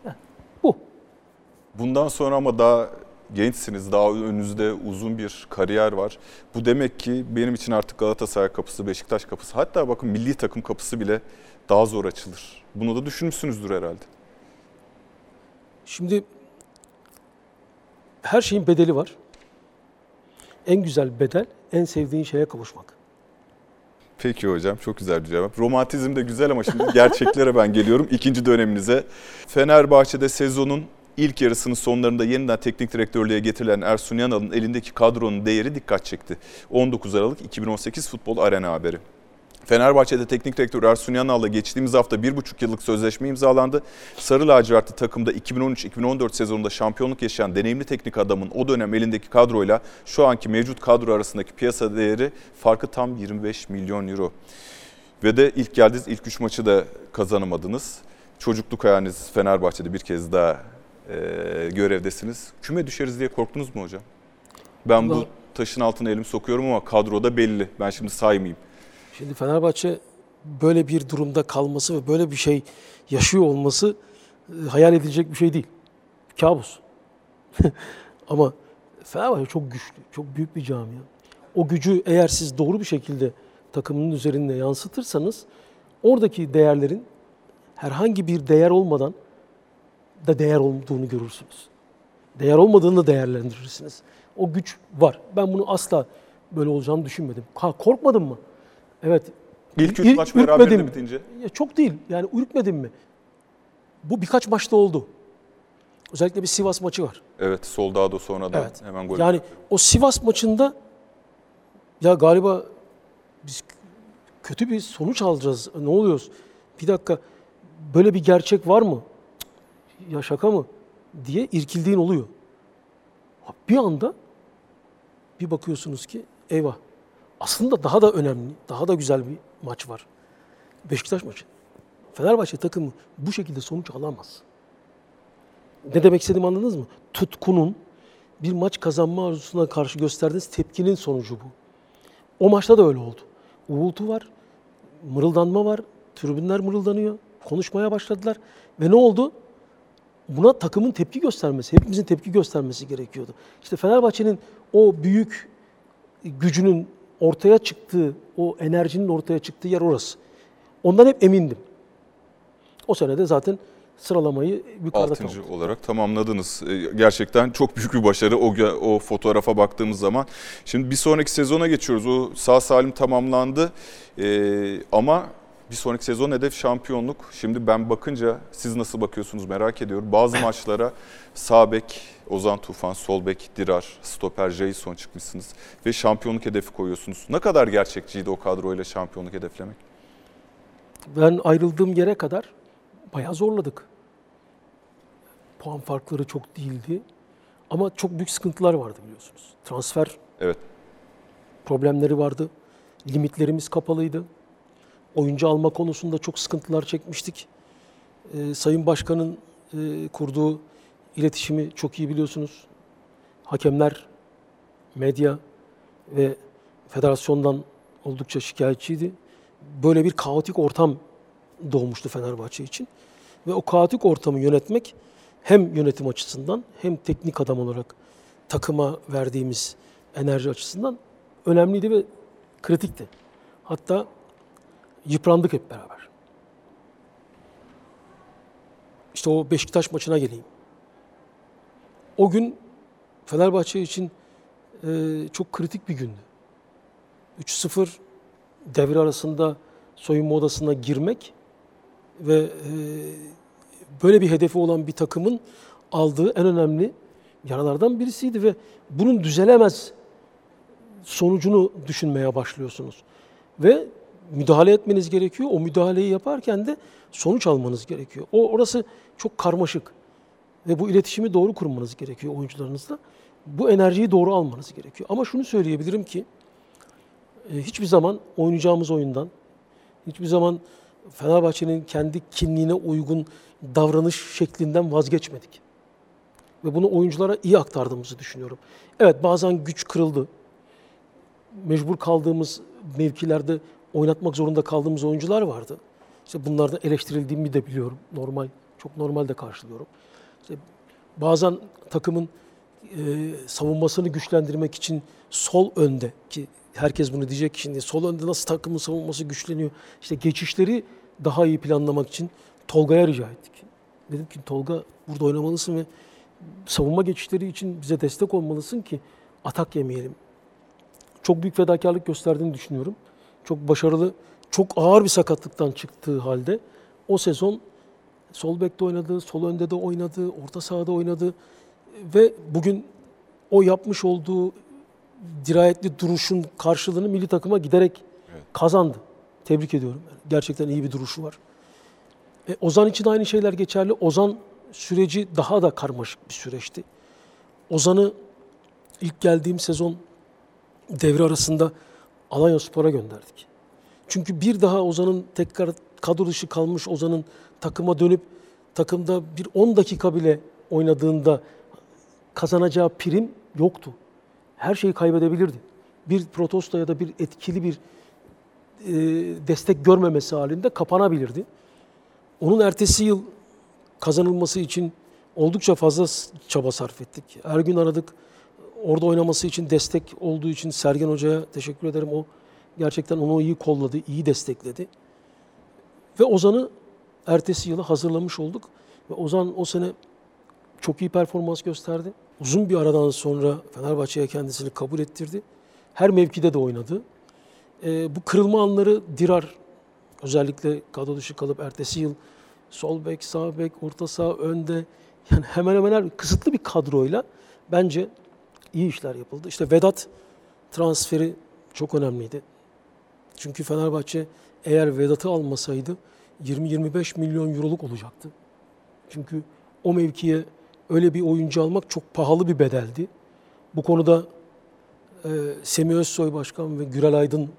Bu. Bundan sonra ama daha gençsiniz, daha önünüzde uzun bir kariyer var. Bu demek ki benim için artık Galatasaray kapısı, Beşiktaş kapısı, hatta bakın milli takım kapısı bile daha zor açılır. Bunu da düşünmüşsünüzdür herhalde. Şimdi her şeyin bedeli var. En güzel bedel en sevdiğin şeye kavuşmak. Peki hocam çok güzel bir cevap. Romantizm de güzel ama şimdi gerçeklere ben geliyorum. İkinci döneminize. Fenerbahçe'de sezonun ilk yarısının sonlarında yeniden teknik direktörlüğe getirilen Ersun Yanal'ın elindeki kadronun değeri dikkat çekti. 19 Aralık 2018 Futbol Arena haberi. Fenerbahçe'de teknik direktör Ersun Yanal'la geçtiğimiz hafta 1,5 yıllık sözleşme imzalandı. Sarı lacivertli takımda 2013-2014 sezonunda şampiyonluk yaşayan deneyimli teknik adamın o dönem elindeki kadroyla şu anki mevcut kadro arasındaki piyasa değeri farkı tam 25 milyon euro. Ve de ilk geldiğiniz ilk 3 maçı da kazanamadınız. Çocukluk hayaliniz Fenerbahçe'de bir kez daha e, görevdesiniz. Küme düşeriz diye korktunuz mu hocam? Ben bu taşın altına elimi sokuyorum ama kadroda belli. Ben şimdi saymayayım. Şimdi Fenerbahçe böyle bir durumda kalması ve böyle bir şey yaşıyor olması e, hayal edilecek bir şey değil. Kabus. Ama Fenerbahçe çok güçlü, çok büyük bir camia. O gücü eğer siz doğru bir şekilde takımının üzerinde yansıtırsanız oradaki değerlerin herhangi bir değer olmadan da değer olduğunu görürsünüz. Değer olmadığını da değerlendirirsiniz. O güç var. Ben bunu asla böyle olacağını düşünmedim. Ha, korkmadım mı? Evet. İlk üç maç beraber ürkmedim. bitince. Ya çok değil. Yani ürkmedim mi? Bu birkaç maçta oldu. Özellikle bir Sivas maçı var. Evet Soldado sonra da Evet. hemen gol. Yani o Sivas maçında ya galiba biz kötü bir sonuç alacağız. Ne oluyoruz? Bir dakika böyle bir gerçek var mı? Ya şaka mı? diye irkildiğin oluyor. Bir anda bir bakıyorsunuz ki eyvah. Aslında daha da önemli, daha da güzel bir maç var. Beşiktaş maçı. Fenerbahçe takımı bu şekilde sonuç alamaz. Ne demek istediğimi anladınız mı? Tutkunun bir maç kazanma arzusuna karşı gösterdiğiniz tepkinin sonucu bu. O maçta da öyle oldu. Uğultu var, mırıldanma var, tribünler mırıldanıyor, konuşmaya başladılar. Ve ne oldu? Buna takımın tepki göstermesi, hepimizin tepki göstermesi gerekiyordu. İşte Fenerbahçe'nin o büyük gücünün ortaya çıktığı, o enerjinin ortaya çıktığı yer orası. Ondan hep emindim. O sene de zaten sıralamayı yukarıda Altıncı kaldı. olarak tamamladınız. Ee, Gerçekten çok büyük bir başarı o, o fotoğrafa baktığımız zaman. Şimdi bir sonraki sezona geçiyoruz. O sağ salim tamamlandı. Ee, ama bir sonraki sezon hedef şampiyonluk. Şimdi ben bakınca siz nasıl bakıyorsunuz merak ediyorum. Bazı maçlara sağ bek Ozan Tufan, sol bek Dirar, stoper Jason çıkmışsınız. Ve şampiyonluk hedefi koyuyorsunuz. Ne kadar gerçekçiydi o kadroyla şampiyonluk hedeflemek? Ben ayrıldığım yere kadar bayağı zorladık. Puan farkları çok değildi. Ama çok büyük sıkıntılar vardı biliyorsunuz. Transfer Evet. problemleri vardı. Limitlerimiz kapalıydı. Oyuncu alma konusunda çok sıkıntılar çekmiştik. Ee, Sayın Başkan'ın e, kurduğu iletişimi çok iyi biliyorsunuz. Hakemler, medya ve federasyondan oldukça şikayetçiydi. Böyle bir kaotik ortam doğmuştu Fenerbahçe için. Ve o kaotik ortamı yönetmek hem yönetim açısından hem teknik adam olarak takıma verdiğimiz enerji açısından önemliydi ve kritikti. Hatta yıprandık hep beraber. İşte o Beşiktaş maçına geleyim. O gün Fenerbahçe için e, çok kritik bir gündü. 3-0 devre arasında soyunma odasına girmek ve e, böyle bir hedefi olan bir takımın aldığı en önemli yaralardan birisiydi ve bunun düzelemez sonucunu düşünmeye başlıyorsunuz. Ve müdahale etmeniz gerekiyor. O müdahaleyi yaparken de sonuç almanız gerekiyor. O orası çok karmaşık ve bu iletişimi doğru kurmanız gerekiyor oyuncularınızla. Bu enerjiyi doğru almanız gerekiyor. Ama şunu söyleyebilirim ki e, hiçbir zaman oynayacağımız oyundan, hiçbir zaman Fenerbahçe'nin kendi kimliğine uygun davranış şeklinden vazgeçmedik. Ve bunu oyunculara iyi aktardığımızı düşünüyorum. Evet bazen güç kırıldı. Mecbur kaldığımız mevkilerde oynatmak zorunda kaldığımız oyuncular vardı. İşte bunlardan eleştirildiğimi de biliyorum. Normal, çok normal de karşılıyorum. İşte bazen takımın e, savunmasını güçlendirmek için sol önde ki herkes bunu diyecek şimdi sol önde nasıl takımın savunması güçleniyor? İşte geçişleri daha iyi planlamak için Tolga'ya rica ettik. Dedim ki Tolga burada oynamalısın ve savunma geçişleri için bize destek olmalısın ki atak yemeyelim. Çok büyük fedakarlık gösterdiğini düşünüyorum. Çok başarılı, çok ağır bir sakatlıktan çıktığı halde o sezon sol bekte oynadı, sol önde de oynadı, orta sahada oynadı ve bugün o yapmış olduğu dirayetli duruşun karşılığını milli takıma giderek kazandı. Tebrik ediyorum. Gerçekten iyi bir duruşu var. E, Ozan için aynı şeyler geçerli. Ozan süreci daha da karmaşık bir süreçti. Ozan'ı ilk geldiğim sezon devre arasında Alanya Spor'a gönderdik. Çünkü bir daha Ozan'ın tekrar kadro dışı kalmış Ozan'ın takıma dönüp takımda bir 10 dakika bile oynadığında kazanacağı prim yoktu. Her şeyi kaybedebilirdi. Bir protesto ya da bir etkili bir e, destek görmemesi halinde kapanabilirdi. Onun ertesi yıl kazanılması için oldukça fazla çaba sarf ettik. Her gün aradık. Orada oynaması için destek olduğu için Sergen Hoca'ya teşekkür ederim. O gerçekten onu iyi kolladı, iyi destekledi. Ve Ozan'ı ertesi yıla hazırlamış olduk. Ve Ozan o sene çok iyi performans gösterdi. Uzun bir aradan sonra Fenerbahçe'ye kendisini kabul ettirdi. Her mevkide de oynadı. Ee, bu kırılma anları Dirar özellikle kadro dışı kalıp ertesi yıl sol bek, sağ bek, orta saha, önde yani hemen hemen her kısıtlı bir kadroyla bence iyi işler yapıldı. İşte Vedat transferi çok önemliydi. Çünkü Fenerbahçe eğer Vedat'ı almasaydı 20-25 milyon euroluk olacaktı. Çünkü o mevkiye öyle bir oyuncu almak çok pahalı bir bedeldi. Bu konuda e, Semih Özsoy Başkan ve Gürel Aydın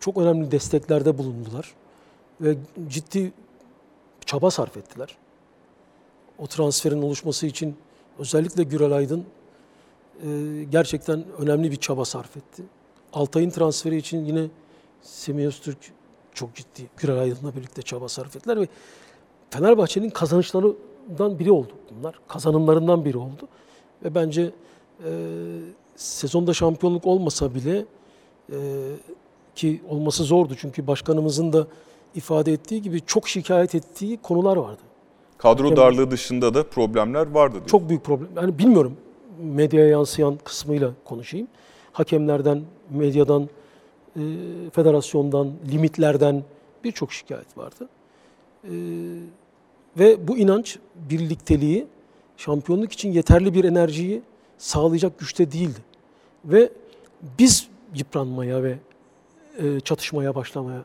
çok önemli desteklerde bulundular. Ve ciddi çaba sarf ettiler. O transferin oluşması için özellikle Gürel Aydın e, gerçekten önemli bir çaba sarf etti. Altay'ın transferi için yine Semih Öztürk çok ciddi Gürel Aydın'la birlikte çaba sarf ettiler ve Fenerbahçe'nin kazançlarından biri oldu bunlar. Kazanımlarından biri oldu. Ve bence e, sezonda şampiyonluk olmasa bile e, ki olması zordu çünkü başkanımızın da ifade ettiği gibi çok şikayet ettiği konular vardı. Kadro Hakem- darlığı dışında da problemler vardı diyor. Çok büyük problem. Yani bilmiyorum medyaya yansıyan kısmıyla konuşayım. Hakemlerden, medyadan, e, federasyondan, limitlerden birçok şikayet vardı. E, ve bu inanç, birlikteliği, şampiyonluk için yeterli bir enerjiyi sağlayacak güçte değildi. Ve biz yıpranmaya ve e, çatışmaya başlamaya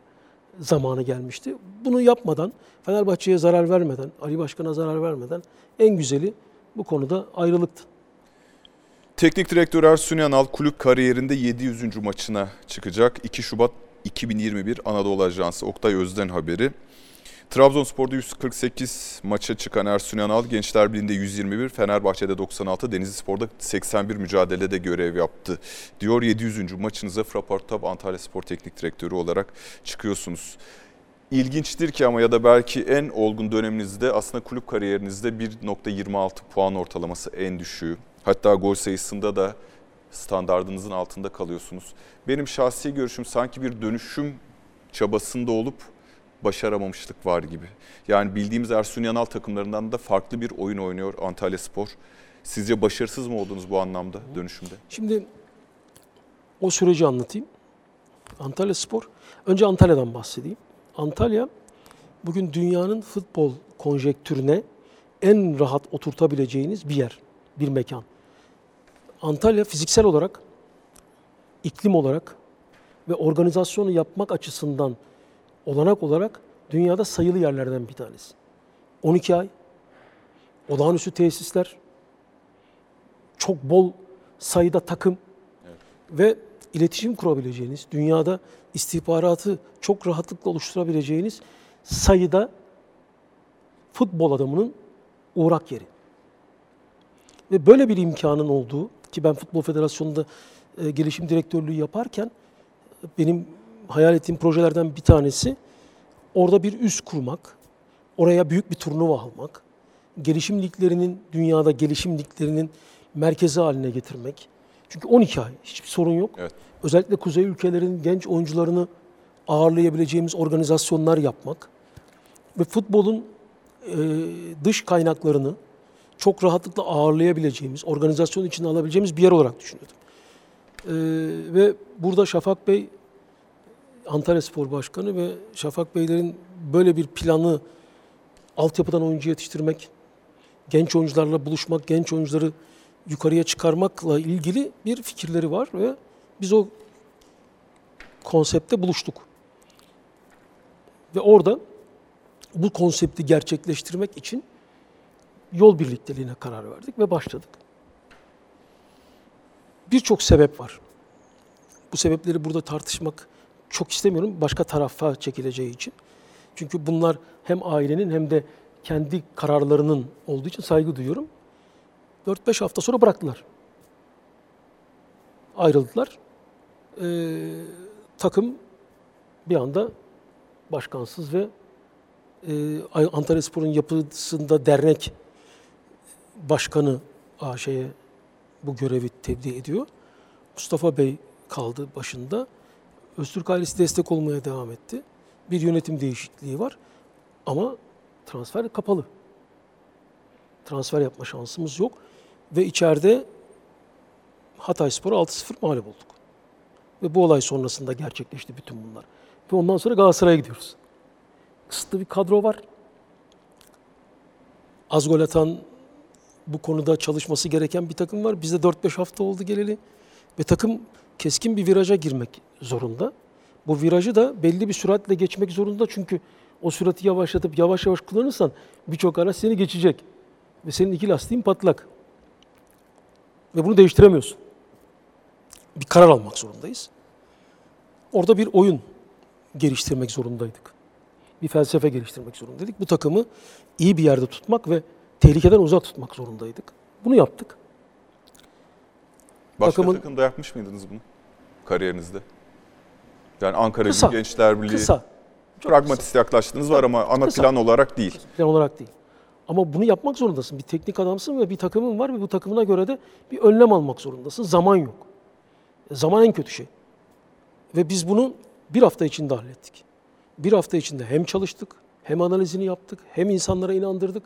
zamanı gelmişti. Bunu yapmadan, Fenerbahçe'ye zarar vermeden, Ali Başkan'a zarar vermeden en güzeli bu konuda ayrılıktı. Teknik direktör Ersun Yanal kulüp kariyerinde 700. maçına çıkacak. 2 Şubat 2021 Anadolu Ajansı Oktay Özden haberi. Trabzonspor'da 148 maça çıkan Ersun Yanal Gençler Birliği'nde 121, Fenerbahçe'de 96, Denizli Spor'da 81 mücadelede görev yaptı. Diyor 700. maçınıza Fraportab Antalya Spor Teknik Direktörü olarak çıkıyorsunuz. İlginçtir ki ama ya da belki en olgun döneminizde aslında kulüp kariyerinizde 1.26 puan ortalaması en düşüğü. Hatta gol sayısında da standardınızın altında kalıyorsunuz. Benim şahsi görüşüm sanki bir dönüşüm çabasında olup başaramamışlık var gibi. Yani bildiğimiz Ersun Yanal takımlarından da farklı bir oyun oynuyor Antalya Spor. Sizce başarısız mı oldunuz bu anlamda dönüşümde? Şimdi o süreci anlatayım. Antalya Spor. Önce Antalya'dan bahsedeyim. Antalya bugün dünyanın futbol konjektürüne en rahat oturtabileceğiniz bir yer, bir mekan. Antalya fiziksel olarak, iklim olarak ve organizasyonu yapmak açısından olanak olarak dünyada sayılı yerlerden bir tanesi. 12 ay, olağanüstü tesisler, çok bol sayıda takım ve iletişim kurabileceğiniz, dünyada istihbaratı çok rahatlıkla oluşturabileceğiniz sayıda futbol adamının uğrak yeri. Ve böyle bir imkanın olduğu ki ben Futbol Federasyonu'nda e, gelişim direktörlüğü yaparken benim hayal ettiğim projelerden bir tanesi orada bir üs kurmak, oraya büyük bir turnuva almak, gelişim liglerinin, dünyada gelişim liglerinin merkezi haline getirmek. Çünkü 12 ay hiçbir sorun yok. Evet. Özellikle kuzey ülkelerinin genç oyuncularını ağırlayabileceğimiz organizasyonlar yapmak ve futbolun e, dış kaynaklarını çok rahatlıkla ağırlayabileceğimiz, organizasyon içine alabileceğimiz bir yer olarak düşünüyordum. E, ve burada Şafak Bey, Antalya Spor Başkanı ve Şafak Beylerin böyle bir planı altyapıdan oyuncu yetiştirmek, genç oyuncularla buluşmak, genç oyuncuları yukarıya çıkarmakla ilgili bir fikirleri var ve biz o konsepte buluştuk. Ve orada bu konsepti gerçekleştirmek için yol birlikteliğine karar verdik ve başladık. Birçok sebep var. Bu sebepleri burada tartışmak çok istemiyorum başka tarafa çekileceği için. Çünkü bunlar hem ailenin hem de kendi kararlarının olduğu için saygı duyuyorum. 4-5 hafta sonra bıraktılar. Ayrıldılar. Ee, takım bir anda başkansız ve e, Antalya Spor'un yapısında dernek başkanı AŞ'ye bu görevi tevdi ediyor. Mustafa Bey kaldı başında. Öztürk ailesi destek olmaya devam etti. Bir yönetim değişikliği var ama transfer kapalı. Transfer yapma şansımız yok. Ve içeride Hatay Spor'a 6-0 mağlup olduk. Ve bu olay sonrasında gerçekleşti bütün bunlar. Ve ondan sonra Galatasaray'a gidiyoruz. Kısıtlı bir kadro var. Az gol atan bu konuda çalışması gereken bir takım var. Bizde 4-5 hafta oldu geleli. Ve takım keskin bir viraja girmek zorunda. Bu virajı da belli bir süratle geçmek zorunda. Çünkü o sürati yavaşlatıp yavaş yavaş kullanırsan birçok araç seni geçecek. Ve senin iki lastiğin patlak. Ve bunu değiştiremiyorsun. Bir karar almak zorundayız. Orada bir oyun geliştirmek zorundaydık. Bir felsefe geliştirmek zorundaydık. Bu takımı iyi bir yerde tutmak ve tehlikeden uzak tutmak zorundaydık. Bunu yaptık. Başka Takımın- takımda yapmış mıydınız bunu kariyerinizde? Yani Ankara Kısa, Gençler Birliği Kısa. Çok pragmatist yaklaştığınız var ama ana Kısa. plan olarak değil. plan olarak değil. Ama bunu yapmak zorundasın. Bir teknik adamsın ve bir takımın var ve bu takımına göre de bir önlem almak zorundasın. Zaman yok. Zaman en kötü şey. Ve biz bunu bir hafta içinde hallettik. Bir hafta içinde hem çalıştık, hem analizini yaptık, hem insanlara inandırdık.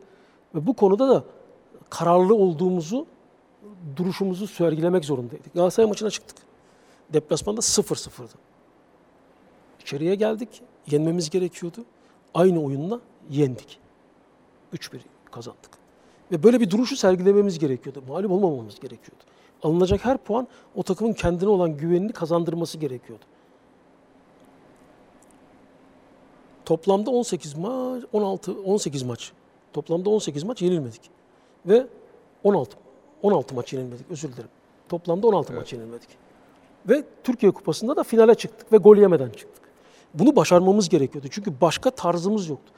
Ve bu konuda da kararlı olduğumuzu, duruşumuzu sergilemek zorundaydık. Galatasaray maçına çıktık. Deplasmanda 0-0'dı. İçeriye geldik, yenmemiz gerekiyordu. Aynı oyunla yendik. 3-1 kazandık. Ve böyle bir duruşu sergilememiz gerekiyordu. Mağlup olmamamız gerekiyordu. Alınacak her puan o takımın kendine olan güvenini kazandırması gerekiyordu. Toplamda 18 maç, 16 18 maç. Toplamda 18 maç yenilmedik. Ve 16 16 maç yenilmedik. Özür dilerim. Toplamda 16 maç yenilmedik. Ve Türkiye Kupası'nda da finale çıktık ve gol yemeden çıktık. Bunu başarmamız gerekiyordu. Çünkü başka tarzımız yoktu.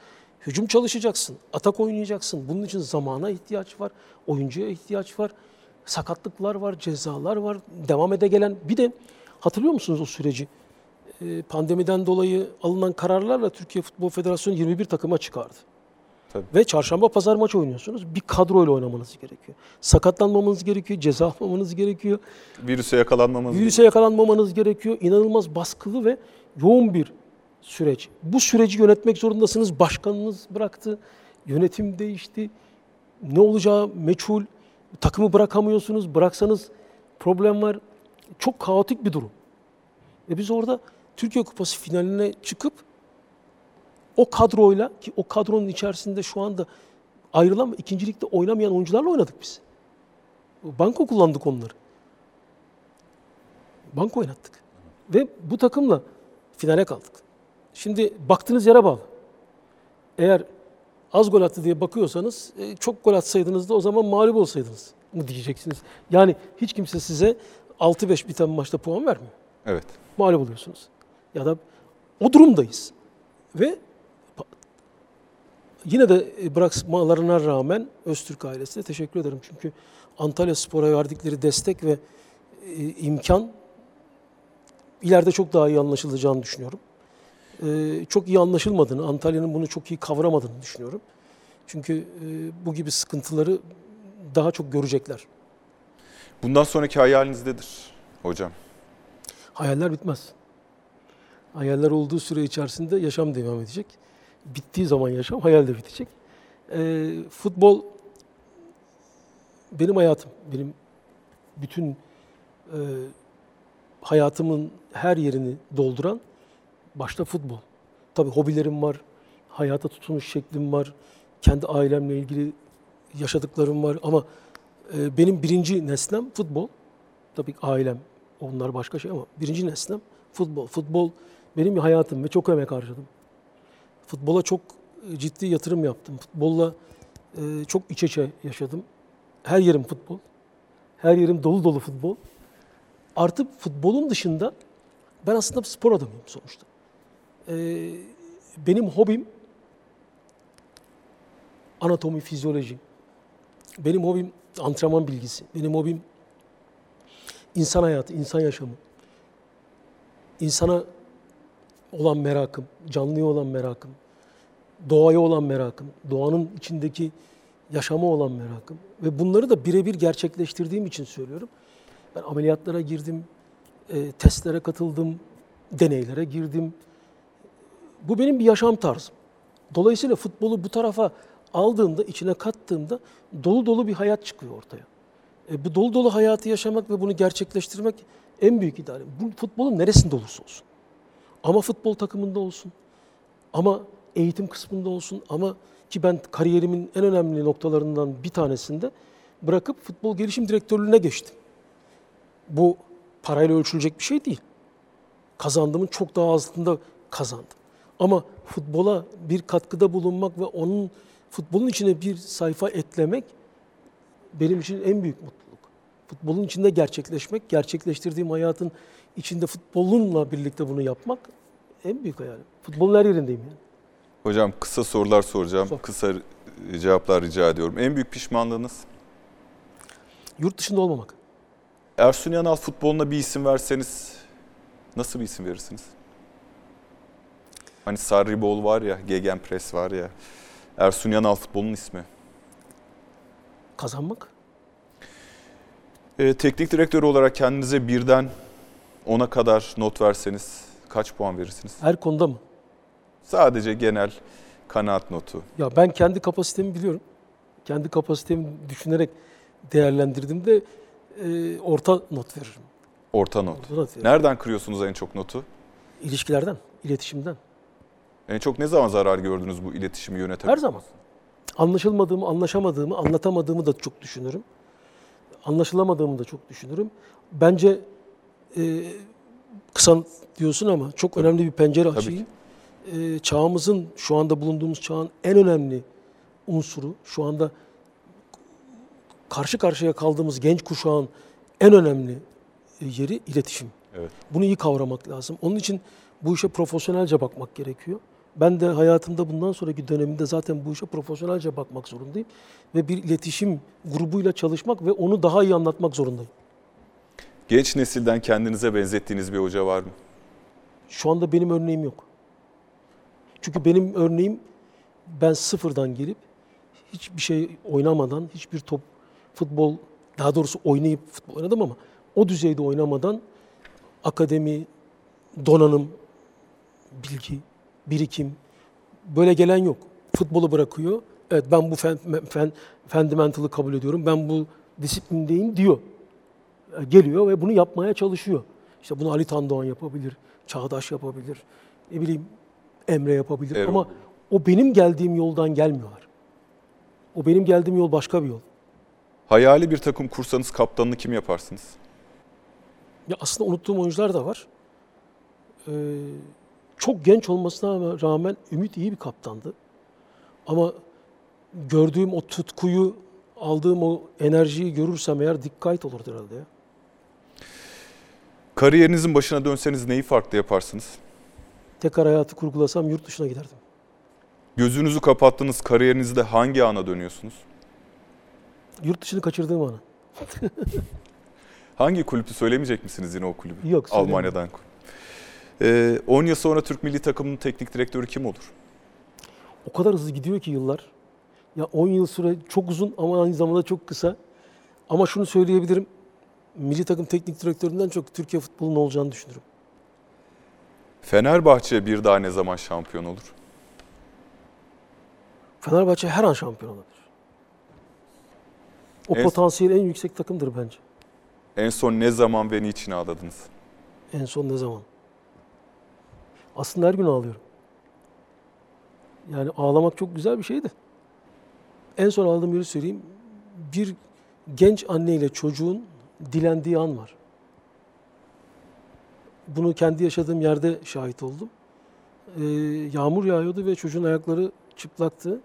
Hücum çalışacaksın, atak oynayacaksın. Bunun için zamana ihtiyaç var, oyuncuya ihtiyaç var. Sakatlıklar var, cezalar var. Devam ede gelen bir de hatırlıyor musunuz o süreci? Ee, Pandemiden dolayı alınan kararlarla Türkiye Futbol Federasyonu 21 takıma çıkardı. Tabii. Ve çarşamba pazar maç oynuyorsunuz. Bir kadroyla oynamanız gerekiyor. Sakatlanmamanız gerekiyor, ceza almamanız gerekiyor. Virüse yakalanmamız Virüse yakalanmamanız gerekiyor. İnanılmaz baskılı ve yoğun bir süreç. Bu süreci yönetmek zorundasınız. Başkanınız bıraktı, yönetim değişti. Ne olacağı meçhul. Takımı bırakamıyorsunuz. Bıraksanız problem var. Çok kaotik bir durum. Ve biz orada Türkiye Kupası finaline çıkıp o kadroyla ki o kadronun içerisinde şu anda ayrılan ikincilikte oynamayan oyuncularla oynadık biz. Banko kullandık onları. Banko oynattık. Ve bu takımla finale kaldık. Şimdi baktığınız yere bağlı. Eğer az gol attı diye bakıyorsanız e, çok gol atsaydınız da o zaman mağlup olsaydınız. mı diyeceksiniz. Yani hiç kimse size 6-5 biten maçta puan vermiyor. Evet. Mağlup oluyorsunuz. Ya da o durumdayız. Ve yine de e, bırakmalarına rağmen Öztürk ailesine teşekkür ederim. Çünkü Antalya Spor'a verdikleri destek ve e, imkan ileride çok daha iyi anlaşılacağını düşünüyorum. E, çok iyi anlaşılmadığını, Antalya'nın bunu çok iyi kavramadığını düşünüyorum. Çünkü e, bu gibi sıkıntıları daha çok görecekler. Bundan sonraki hayaliniz nedir hocam? Hayaller bitmez. Hayaller olduğu süre içerisinde yaşam devam edecek. Bittiği zaman yaşam, hayal de bitecek. Ee, futbol benim hayatım. Benim bütün e, hayatımın her yerini dolduran başta futbol. Tabii hobilerim var, hayata tutunuş şeklim var, kendi ailemle ilgili yaşadıklarım var ama e, benim birinci nesnem futbol. Tabii ailem, onlar başka şey ama birinci nesnem futbol. Futbol benim hayatım ve çok emek harcadım. Futbola çok e, ciddi yatırım yaptım. Futbolla e, çok iç içe yaşadım. Her yerim futbol. Her yerim dolu dolu futbol. Artık futbolun dışında ben aslında bir spor adamıyım sonuçta. E, benim hobim anatomi, fizyoloji. Benim hobim antrenman bilgisi. Benim hobim insan hayatı, insan yaşamı. İnsana olan merakım, canlıya olan merakım, doğaya olan merakım, doğanın içindeki yaşama olan merakım. Ve bunları da birebir gerçekleştirdiğim için söylüyorum. Ben ameliyatlara girdim, e, testlere katıldım, deneylere girdim. Bu benim bir yaşam tarzım. Dolayısıyla futbolu bu tarafa aldığımda, içine kattığımda dolu dolu bir hayat çıkıyor ortaya. E, bu dolu dolu hayatı yaşamak ve bunu gerçekleştirmek en büyük idealim. Bu futbolun neresinde olursa olsun. Ama futbol takımında olsun. Ama eğitim kısmında olsun. Ama ki ben kariyerimin en önemli noktalarından bir tanesinde bırakıp futbol gelişim direktörlüğüne geçtim. Bu parayla ölçülecek bir şey değil. Kazandığımın çok daha azında kazandım. Ama futbola bir katkıda bulunmak ve onun futbolun içine bir sayfa eklemek benim için en büyük mutluluk. Futbolun içinde gerçekleşmek, gerçekleştirdiğim hayatın içinde futbolunla birlikte bunu yapmak en büyük hayalim. Futbolun her yerindeyim yani. Hocam kısa sorular soracağım. Sor. Kısa cevaplar rica ediyorum. En büyük pişmanlığınız? Yurt dışında olmamak. Ersun Yanal futboluna bir isim verseniz nasıl bir isim verirsiniz? Hani Sarribol var ya, Gegenpress var ya. Ersun Yanal futbolun ismi. Kazanmak. Ee, teknik direktör olarak kendinize birden 10'a kadar not verseniz kaç puan verirsiniz? Her konuda mı? Sadece genel kanaat notu. Ya ben kendi kapasitemi biliyorum. Kendi kapasitemi düşünerek değerlendirdiğimde e, orta not veririm. Orta not. Orta not veririm. Nereden kırıyorsunuz en çok notu? İlişkilerden, iletişimden. En çok ne zaman zarar gördünüz bu iletişimi yöneterek? Her zaman. Anlaşılmadığımı, anlaşamadığımı, anlatamadığımı da çok düşünürüm. Anlaşılamadığımı da çok düşünürüm. Bence e, kısa diyorsun ama çok önemli bir pencere açayım. E, çağımızın, şu anda bulunduğumuz çağın en önemli unsuru, şu anda karşı karşıya kaldığımız genç kuşağın en önemli e, yeri iletişim. Evet. Bunu iyi kavramak lazım. Onun için bu işe profesyonelce bakmak gerekiyor. Ben de hayatımda bundan sonraki döneminde zaten bu işe profesyonelce bakmak zorundayım. Ve bir iletişim grubuyla çalışmak ve onu daha iyi anlatmak zorundayım. Genç nesilden kendinize benzettiğiniz bir hoca var mı? Şu anda benim örneğim yok. Çünkü benim örneğim ben sıfırdan gelip hiçbir şey oynamadan, hiçbir top futbol daha doğrusu oynayıp futbol oynadım ama o düzeyde oynamadan akademi, donanım, bilgi, birikim böyle gelen yok. Futbolu bırakıyor. Evet ben bu fen, fen, fundamental'ı kabul ediyorum. Ben bu disiplindeyim diyor. Geliyor ve bunu yapmaya çalışıyor. İşte bunu Ali Tandoğan yapabilir, Çağdaş yapabilir, ne bileyim Emre yapabilir Erol. ama o benim geldiğim yoldan gelmiyorlar. O benim geldiğim yol başka bir yol. Hayali bir takım kursanız kaptanını kim yaparsınız? Ya aslında unuttuğum oyuncular da var. Ee, çok genç olmasına rağmen Ümit iyi bir kaptandı. Ama gördüğüm o tutkuyu aldığım o enerjiyi görürsem eğer dikkat olur herhalde ya. Kariyerinizin başına dönseniz neyi farklı yaparsınız? Tekrar hayatı kurgulasam yurt dışına giderdim. Gözünüzü kapattığınız kariyerinizde hangi ana dönüyorsunuz? Yurt dışını kaçırdığım anı. Hangi kulüpü söylemeyecek misiniz yine o kulübü? Yok. Almanya'dan kulüp. Ee, 10 yıl sonra Türk milli takımının teknik direktörü kim olur? O kadar hızlı gidiyor ki yıllar. Ya 10 yıl süre çok uzun ama aynı zamanda çok kısa. Ama şunu söyleyebilirim. Milli takım teknik direktöründen çok Türkiye futbolunun olacağını düşünürüm. Fenerbahçe bir daha ne zaman şampiyon olur? Fenerbahçe her an şampiyon olabilir. O En- potansiyel en yüksek takımdır bence. En son ne zaman ve niçin ağladınız? En son ne zaman? Aslında her gün ağlıyorum. Yani ağlamak çok güzel bir şeydi. En son ağladığım yeri söyleyeyim. Bir genç anne ile çocuğun dilendiği an var. Bunu kendi yaşadığım yerde şahit oldum. Ee, yağmur yağıyordu ve çocuğun ayakları çıplaktı.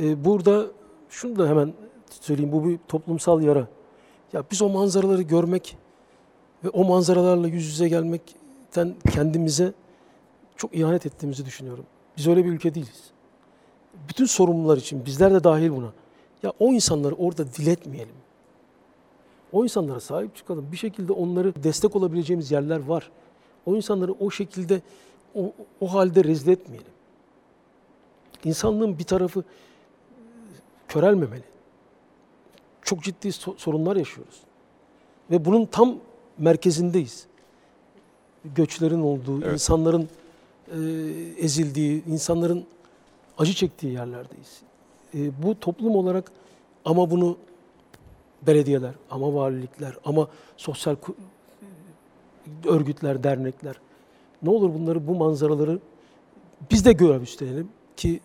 Ee, burada şunu da hemen söyleyeyim. Bu bir toplumsal yara. Ya biz o manzaraları görmek ve o manzaralarla yüz yüze gelmekten kendimize çok ihanet ettiğimizi düşünüyorum. Biz öyle bir ülke değiliz. Bütün sorumlular için bizler de dahil buna. Ya o insanları orada diletmeyelim. O insanlara sahip çıkalım. Bir şekilde onları destek olabileceğimiz yerler var. O insanları o şekilde o, o halde rezil etmeyelim. İnsanlığın bir tarafı körelmemeli. Çok ciddi so- sorunlar yaşıyoruz. Ve bunun tam merkezindeyiz. Göçlerin olduğu, Evet. insanların e, ezildiği, insanların acı çektiği yerlerdeyiz. E, bu toplum olarak ama bunu belediyeler, ama valilikler, ama sosyal örgütler, dernekler ne olur bunları, bu manzaraları biz de görev üstlenelim ki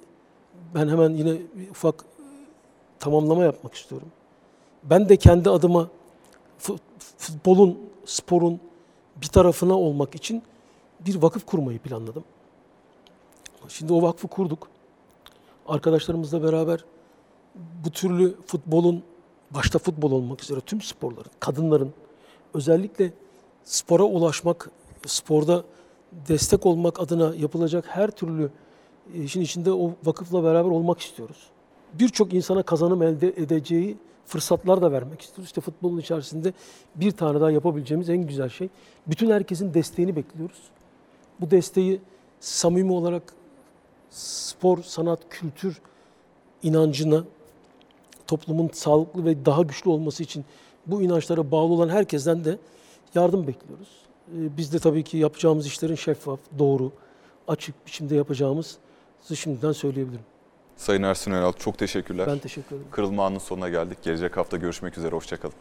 ben hemen yine ufak tamamlama yapmak istiyorum. Ben de kendi adıma fu- futbolun, sporun bir tarafına olmak için bir vakıf kurmayı planladım. Şimdi o vakfı kurduk. Arkadaşlarımızla beraber bu türlü futbolun, başta futbol olmak üzere tüm sporların, kadınların özellikle spora ulaşmak, sporda destek olmak adına yapılacak her türlü işin içinde o vakıfla beraber olmak istiyoruz. Birçok insana kazanım elde edeceği fırsatlar da vermek istiyoruz. İşte futbolun içerisinde bir tane daha yapabileceğimiz en güzel şey. Bütün herkesin desteğini bekliyoruz. Bu desteği samimi olarak spor, sanat, kültür inancına toplumun sağlıklı ve daha güçlü olması için bu inançlara bağlı olan herkesten de yardım bekliyoruz. Ee, Biz de tabii ki yapacağımız işlerin şeffaf, doğru, açık biçimde yapacağımızı şimdiden söyleyebilirim. Sayın Ersun Önal çok teşekkürler. Ben teşekkür ederim. Kırılma anının sonuna geldik. Gelecek hafta görüşmek üzere. Hoşçakalın.